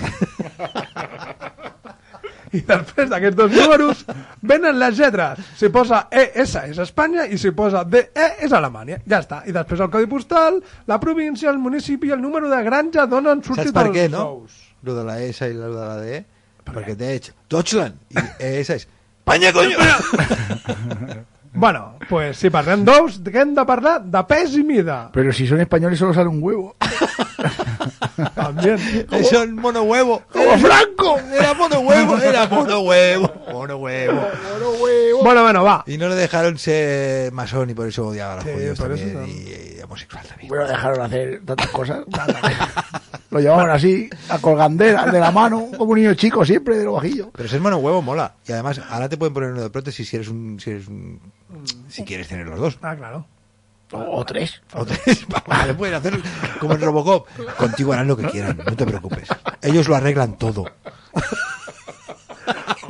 [SPEAKER 2] I després d'aquests dos números venen les lletres. Si posa ES és Espanya i si posa DE és Alemanya. Ja està. I després el codi postal, la província, el municipi i el número de granja d'on han
[SPEAKER 4] Saps
[SPEAKER 2] sortit
[SPEAKER 4] per
[SPEAKER 2] els
[SPEAKER 4] què, no? Lo de la S i lo de la D. Perquè té Deutschland. I ES és Espanya, coño!
[SPEAKER 2] Bueno, pues si parlem d'ous, que hem de parlar de pes i mida.
[SPEAKER 3] Pero si son españoles solo sale un huevo.
[SPEAKER 2] También.
[SPEAKER 4] Eso es mono huevo.
[SPEAKER 3] ¡Como Franco!
[SPEAKER 4] Era mono huevo, era mono huevo. Mono huevo.
[SPEAKER 2] Bueno, bueno, va.
[SPEAKER 4] Y no le dejaron ser masón y por eso odiaba a los
[SPEAKER 2] Sí,
[SPEAKER 4] judíos
[SPEAKER 2] eso
[SPEAKER 4] también.
[SPEAKER 2] también.
[SPEAKER 4] Y, y homosexual también.
[SPEAKER 3] Bueno, dejaron hacer tantas cosas. Lo llevaban así, a colgandera, de la mano, como un niño chico siempre, de lo bajillo.
[SPEAKER 4] Pero ser mono huevo mola. Y además, ahora te pueden poner uno de prótesis si eres un. Si, eres un, si quieres tener los dos.
[SPEAKER 2] Ah, claro.
[SPEAKER 3] O, o tres.
[SPEAKER 4] O tres. Vale, pueden hacer como en Robocop. Contigo harán lo que quieran, no te preocupes. Ellos lo arreglan todo.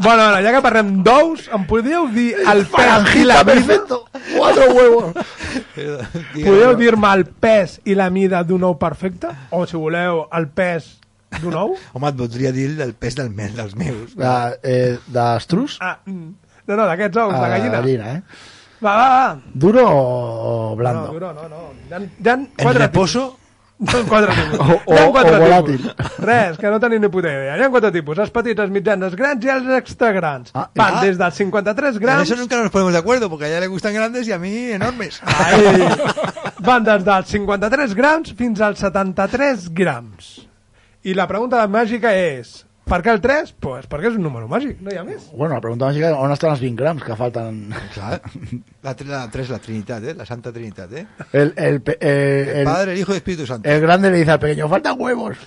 [SPEAKER 2] Bueno, bueno, ja que parlem d'ous, em podríeu dir el pes i la mida?
[SPEAKER 3] Cuatro huevos.
[SPEAKER 2] Podeu dir-me el pes i la mida d'un ou perfecte? O, si voleu, el pes d'un ou?
[SPEAKER 4] Home, et voldria dir el pes del mes dels meus.
[SPEAKER 3] De, eh, d'estrus?
[SPEAKER 2] Ah, mm. no, no, d'aquests ous, de
[SPEAKER 3] Ah,
[SPEAKER 2] gallina.
[SPEAKER 3] gallina, eh?
[SPEAKER 2] Va, va, va.
[SPEAKER 3] ¿Duro o blando?
[SPEAKER 2] No, duro, no, no. Hi ha, hi ha
[SPEAKER 4] En
[SPEAKER 2] quatre
[SPEAKER 4] reposo,
[SPEAKER 2] tipus. Ha quatre tipus.
[SPEAKER 3] O- o-
[SPEAKER 2] quatre
[SPEAKER 3] o
[SPEAKER 2] tipus.
[SPEAKER 3] volàtil.
[SPEAKER 2] Res, que no tenim ni puta idea. Hi ha quatre tipus. Els petits, els mitjans, els grans i els extra grans.
[SPEAKER 3] Ah,
[SPEAKER 2] Van
[SPEAKER 4] ah.
[SPEAKER 2] des dels 53
[SPEAKER 4] en
[SPEAKER 2] grams...
[SPEAKER 4] eso nunca nos ponemos de acuerdo, porque a ella le gustan grandes y a mí enormes.
[SPEAKER 2] Ai, van des dels 53 grams fins als 73 grams. I la pregunta màgica és... Per què el 3? Pues perquè és un número màgic, no hi ha més.
[SPEAKER 3] Bueno, la pregunta mágica es, ¿dónde están los 20 grams que faltan?
[SPEAKER 4] Clar. La, tri- la tres, la Trinidad, ¿eh? La Santa Trinidad, ¿eh?
[SPEAKER 3] El, el, pe- eh,
[SPEAKER 4] El,
[SPEAKER 3] el-
[SPEAKER 4] Padre, el Hijo y el Espíritu Santo.
[SPEAKER 3] el grande le dice al pequeño, faltan huevos.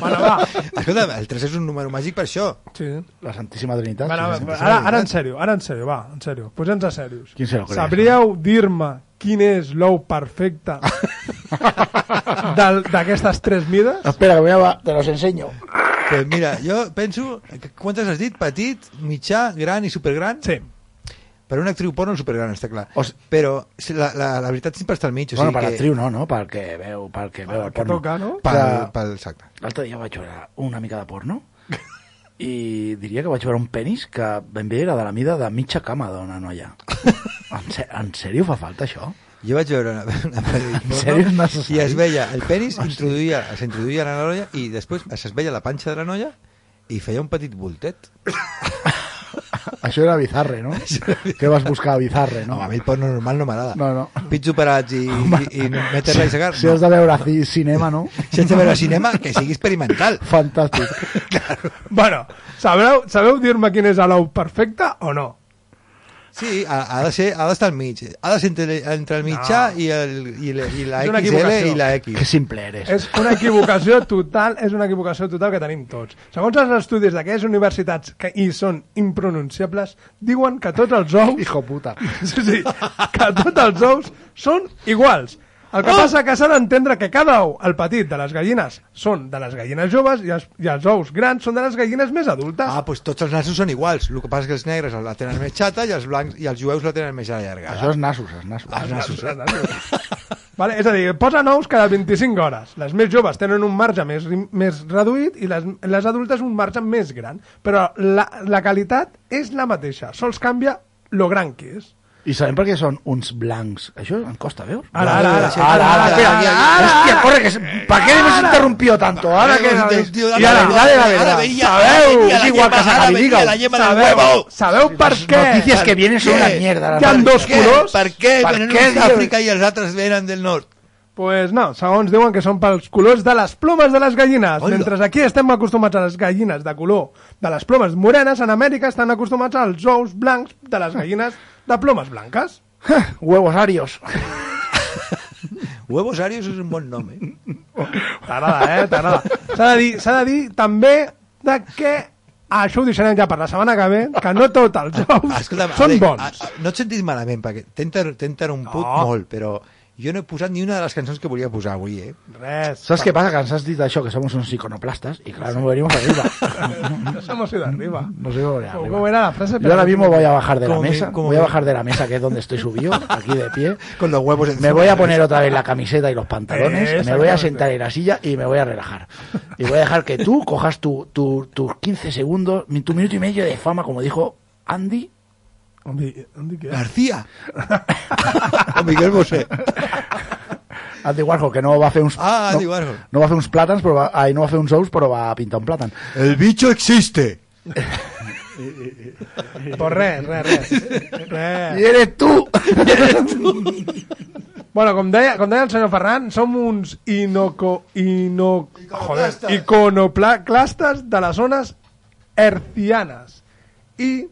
[SPEAKER 2] Bueno, va.
[SPEAKER 4] Escolta, el 3 és un número màgic per això.
[SPEAKER 2] Sí.
[SPEAKER 3] La Santísima Trinidad.
[SPEAKER 2] Bueno,
[SPEAKER 3] sí,
[SPEAKER 2] va, ara, ara en sèrio, ara en sèrio, va, en sèrio. Posem-nos serios.
[SPEAKER 3] Quin se lo
[SPEAKER 2] Sabríeu dir-me quin és l'ou perfecte d'aquestes tres mides?
[SPEAKER 3] Espera, que voy a, te los enseño.
[SPEAKER 4] Pues mira, jo penso... Quantes has dit? Petit, mitjà, gran i supergran?
[SPEAKER 2] Sí.
[SPEAKER 4] Per una actriu porno supergran, està clar.
[SPEAKER 3] O s-
[SPEAKER 4] Però la, la, la veritat sempre està al mig. O
[SPEAKER 3] bueno,
[SPEAKER 4] sigui
[SPEAKER 3] per
[SPEAKER 4] que...
[SPEAKER 3] l'actriu no, no? Pel que veu, pel que veu el porno.
[SPEAKER 2] toca, no?
[SPEAKER 4] Pel, pel, exacte.
[SPEAKER 3] L'altre dia vaig veure una mica de porno i diria que vaig veure un penis que ben bé era de la mida de mitja cama d'una noia. En, en sèrio fa falta això?
[SPEAKER 4] Jo vaig veure una, una pel·li porno i es veia el penis, introduïa, s'introduïa en la noia i després es veia la panxa de la noia i feia un petit voltet.
[SPEAKER 3] Això era bizarre, no? Què vas buscar a bizarre,
[SPEAKER 4] No,
[SPEAKER 3] no?
[SPEAKER 4] a mi el porno normal no m'agrada.
[SPEAKER 3] No, no.
[SPEAKER 4] Pits operats i, i, i meter-la i segar,
[SPEAKER 3] Si has de veure ci- cinema, no?
[SPEAKER 4] Si has de veure cinema, que sigui experimental.
[SPEAKER 3] Fantàstic.
[SPEAKER 2] Bueno, sabeu, sabeu dir-me quin és l'ou perfecte o no?
[SPEAKER 4] Sí, ha, ha de ser, ha d'estar al mig. Ha de ser entre, entre el mitjà
[SPEAKER 2] No.
[SPEAKER 4] i, el, i, la, i la XL i la
[SPEAKER 3] Que
[SPEAKER 4] X.
[SPEAKER 3] simple eres.
[SPEAKER 2] És una equivocació total, és una equivocació total que tenim tots. Segons els estudis d'aquelles universitats que hi són impronunciables, diuen que tots els ous...
[SPEAKER 3] Hijo puta.
[SPEAKER 2] Sí, sí, que tots els ous són iguals. El que passa que s'ha d'entendre que cada ou, el petit de les gallines, són de les gallines joves i els, i els ous grans són de les gallines més adultes.
[SPEAKER 4] Ah, doncs tots els nassos són iguals. El que passa és que els negres la tenen més xata i els blancs i els jueus la tenen més allargada.
[SPEAKER 3] Això és nassos, és nassos.
[SPEAKER 4] Els nassos, eh?
[SPEAKER 2] Vale, és a dir, posen ous cada 25 hores. Les més joves tenen un marge més, més reduït i les, les adultes un marge més gran. Però la, la qualitat és la mateixa, sols canvia lo gran que és.
[SPEAKER 3] I sabem per què són uns blancs. Això em costa, veus?
[SPEAKER 2] Ara, ara, ara.
[SPEAKER 3] Ara, ara, espera. Hòstia, corre, que... se- ¿Para qué hemos interrumpido tanto? Ahora que...
[SPEAKER 4] Tío,
[SPEAKER 3] Y a la verdad de la
[SPEAKER 4] ahora
[SPEAKER 3] verdad.
[SPEAKER 4] venía,
[SPEAKER 3] Sabeu,
[SPEAKER 4] ahora venía
[SPEAKER 3] és
[SPEAKER 4] la
[SPEAKER 3] igual que
[SPEAKER 4] yema,
[SPEAKER 3] se
[SPEAKER 4] ahora venía
[SPEAKER 3] diga.
[SPEAKER 4] la yema del
[SPEAKER 2] Sabeu,
[SPEAKER 4] huevo.
[SPEAKER 2] sabeu per què?
[SPEAKER 3] Noticias que vienen son
[SPEAKER 4] ¿Qué?
[SPEAKER 3] una mierda. la
[SPEAKER 2] Hi ha
[SPEAKER 3] verdad.
[SPEAKER 2] dos
[SPEAKER 4] Què?
[SPEAKER 2] colors?
[SPEAKER 4] Per què?
[SPEAKER 3] Per
[SPEAKER 4] Venen
[SPEAKER 3] què,
[SPEAKER 4] uns
[SPEAKER 3] tio?
[SPEAKER 4] d'Àfrica i els altres venen del nord.
[SPEAKER 2] Pues no, segons diuen que són pels colors de les plomes de les gallines.
[SPEAKER 4] Hola.
[SPEAKER 2] Mentre aquí estem acostumats a les gallines de color de les plomes morenes, en Amèrica estan acostumats als ous blancs de les gallines de plomes blanques.
[SPEAKER 3] Huevos arios.
[SPEAKER 4] Huevos Arios és un bon nom, eh?
[SPEAKER 2] T'agrada, eh? T'agrada. S'ha de, dir, s'ha de dir també de que això ho deixarem ja per la setmana que ve, que no tots els ous
[SPEAKER 4] Escolta'm,
[SPEAKER 2] són bons.
[SPEAKER 4] a- a- no et sentis malament, perquè t'he interromput
[SPEAKER 2] No.
[SPEAKER 4] molt, però jo no he posat ni una de les cançons que volia posar avui, eh?
[SPEAKER 2] Res.
[SPEAKER 3] ¿Sabes qué pasa? Que nos has dicho això, que somos unos iconoplastas y claro, no venimos arriba.
[SPEAKER 2] Nos hemos ido arriba.
[SPEAKER 3] No sé cómo arriba.
[SPEAKER 2] ¿Cómo era la frase?
[SPEAKER 3] Yo ahora mismo voy a bajar de la mesa,
[SPEAKER 4] como
[SPEAKER 3] voy a bajar de la mesa que es donde estoy subido, aquí de pie.
[SPEAKER 4] Con los huevos
[SPEAKER 3] Me
[SPEAKER 4] encima
[SPEAKER 3] voy
[SPEAKER 4] de
[SPEAKER 3] a poner otra vez la camiseta y los pantalones, me voy a sentar en la silla y me voy a relajar. Y voy a dejar que tú cojas tu, tu, tus 15 segundos, tu minuto y medio de fama, como dijo Andy.
[SPEAKER 2] ¿Dónde, dónde queda?
[SPEAKER 4] García. o Miguel Bosé.
[SPEAKER 3] Andy Warhol, que no va a hacer uns...
[SPEAKER 4] Ah, Andy
[SPEAKER 3] no,
[SPEAKER 4] Warhol.
[SPEAKER 3] No va a fer uns plàtans, però va, ai, no va fer uns ous, però va pintar un plàtan.
[SPEAKER 4] El bicho existe.
[SPEAKER 2] Pues res, res, res. res.
[SPEAKER 3] I eres tu!
[SPEAKER 2] Bueno, com deia, com deia el senyor Ferran, som uns inoco, ino, joder, iconoclastes de les zones hercianes. I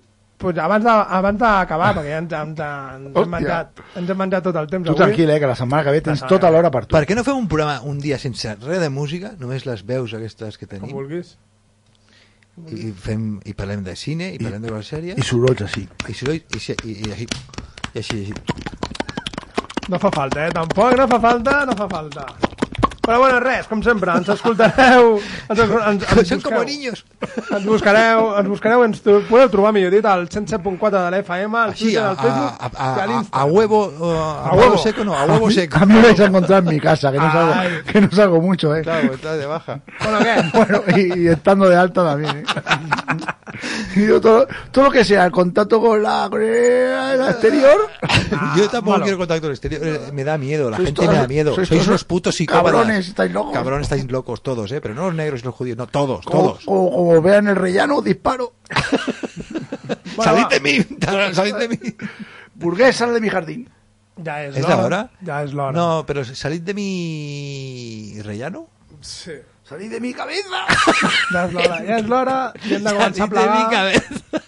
[SPEAKER 2] pues, abans de- abans d'acabar, perquè ja ens, ens, ens, hem menjat, ens hem menjat tot el temps
[SPEAKER 3] Tu
[SPEAKER 2] avui.
[SPEAKER 3] tranquil, eh, que la setmana que ve tens
[SPEAKER 2] La
[SPEAKER 3] tota l'hora per tu.
[SPEAKER 4] Per què no fem un programa un dia sense res de música, només les veus aquestes que
[SPEAKER 2] Com
[SPEAKER 4] tenim,
[SPEAKER 2] vulguis.
[SPEAKER 4] i, fem, i parlem de cine, i parlem de coses sèries,
[SPEAKER 3] I sorolls així.
[SPEAKER 4] i, soroll, i, i, i, i, així, i així, així.
[SPEAKER 2] No fa falta, eh? Tampoc no fa falta, no fa falta. Però bueno, res, com sempre, ens escoltareu... Ens, ens, ens,
[SPEAKER 4] Són com niños.
[SPEAKER 2] Ens buscareu, ens buscareu, ens podeu trobar, millor dit, al 107.4 de l'FM, al
[SPEAKER 4] Així,
[SPEAKER 2] Twitter, al Facebook
[SPEAKER 4] a, a,
[SPEAKER 2] i a
[SPEAKER 4] a, huevo, uh, a,
[SPEAKER 2] A
[SPEAKER 4] huevo seco, no, a huevo seco.
[SPEAKER 3] A mí me vais a encontrar en mi casa, que no salgo, que no salgo mucho, eh.
[SPEAKER 4] Claro, está de baja.
[SPEAKER 2] Bueno, ¿qué?
[SPEAKER 3] Bueno, y, y estando de alta también, ¿eh? Yo todo, todo lo que sea el contacto con la con el exterior.
[SPEAKER 4] Yo tampoco
[SPEAKER 2] malo.
[SPEAKER 4] quiero contacto exterior, eh, me da miedo, la
[SPEAKER 3] Sois
[SPEAKER 4] gente
[SPEAKER 3] todos-
[SPEAKER 4] me da miedo.
[SPEAKER 3] sois
[SPEAKER 4] unos putos psicópatas.
[SPEAKER 3] cabrones, estáis locos.
[SPEAKER 4] Cabrones, estáis locos todos, ¿eh? Pero no los negros y los judíos, no, todos,
[SPEAKER 3] Como,
[SPEAKER 4] todos.
[SPEAKER 3] como, como vean el rellano, disparo.
[SPEAKER 4] Salid de mí, salid de mí.
[SPEAKER 3] Burgués, sal de mi jardín.
[SPEAKER 2] Ja és,
[SPEAKER 4] ¿Es la hora?
[SPEAKER 2] Ja és l'hora.
[SPEAKER 4] No, pero salid de mi rellano.
[SPEAKER 2] Sí.
[SPEAKER 3] Salid de mi cabeza.
[SPEAKER 2] Ja és l'hora, ja és l'hora i hem de començar a
[SPEAKER 4] Salid de mi
[SPEAKER 2] plegar.
[SPEAKER 4] cabeza.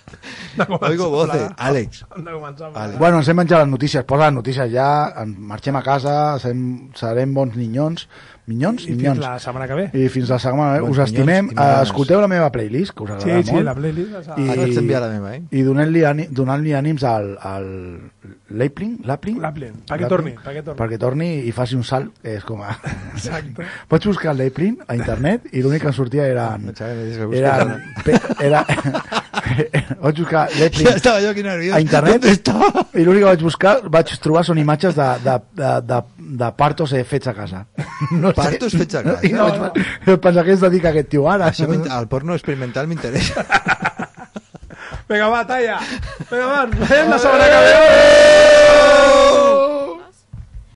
[SPEAKER 4] Oigo voces,
[SPEAKER 2] plegar.
[SPEAKER 4] Àlex.
[SPEAKER 2] Plegar.
[SPEAKER 3] Bueno, ens hem menjat les notícies. Posa les notícies ja, marxem a casa, serem, serem bons ninyons. Minyons?
[SPEAKER 2] I fins
[SPEAKER 3] Minyons.
[SPEAKER 2] la setmana que ve.
[SPEAKER 3] I fins la setmana que ve. Us estimem.
[SPEAKER 4] minyons i millones.
[SPEAKER 3] Escolteu la meva playlist, que us
[SPEAKER 2] Sí,
[SPEAKER 3] agradarà
[SPEAKER 2] sí,
[SPEAKER 3] molt.
[SPEAKER 2] la playlist.
[SPEAKER 3] I,
[SPEAKER 4] Ara la meva, eh?
[SPEAKER 3] i donant-li àni- donant-li ànims al, al Lapling, Lapling,
[SPEAKER 2] Lapling, perquè torni, perquè torni.
[SPEAKER 3] perquè torni i faci un salt, és com a...
[SPEAKER 2] Exacte.
[SPEAKER 3] Vaig buscar el Lapling a internet i l'únic que em sortia eren... Pe, era, vaig buscar Lapling
[SPEAKER 4] Ya estaba yo aquí nervioso.
[SPEAKER 3] a internet i l'únic que vaig buscar, vaig trobar són imatges de, de, de, de, de partos eh, fets a casa. No sé.
[SPEAKER 4] Partos fets a casa?
[SPEAKER 3] I no, vaig, vaig pensar que es dedica aquest tio ara.
[SPEAKER 4] Això m'int- al porno experimental m'interessa.
[SPEAKER 2] Vinga, va, talla. Vinga, va, veiem la setmana que ve.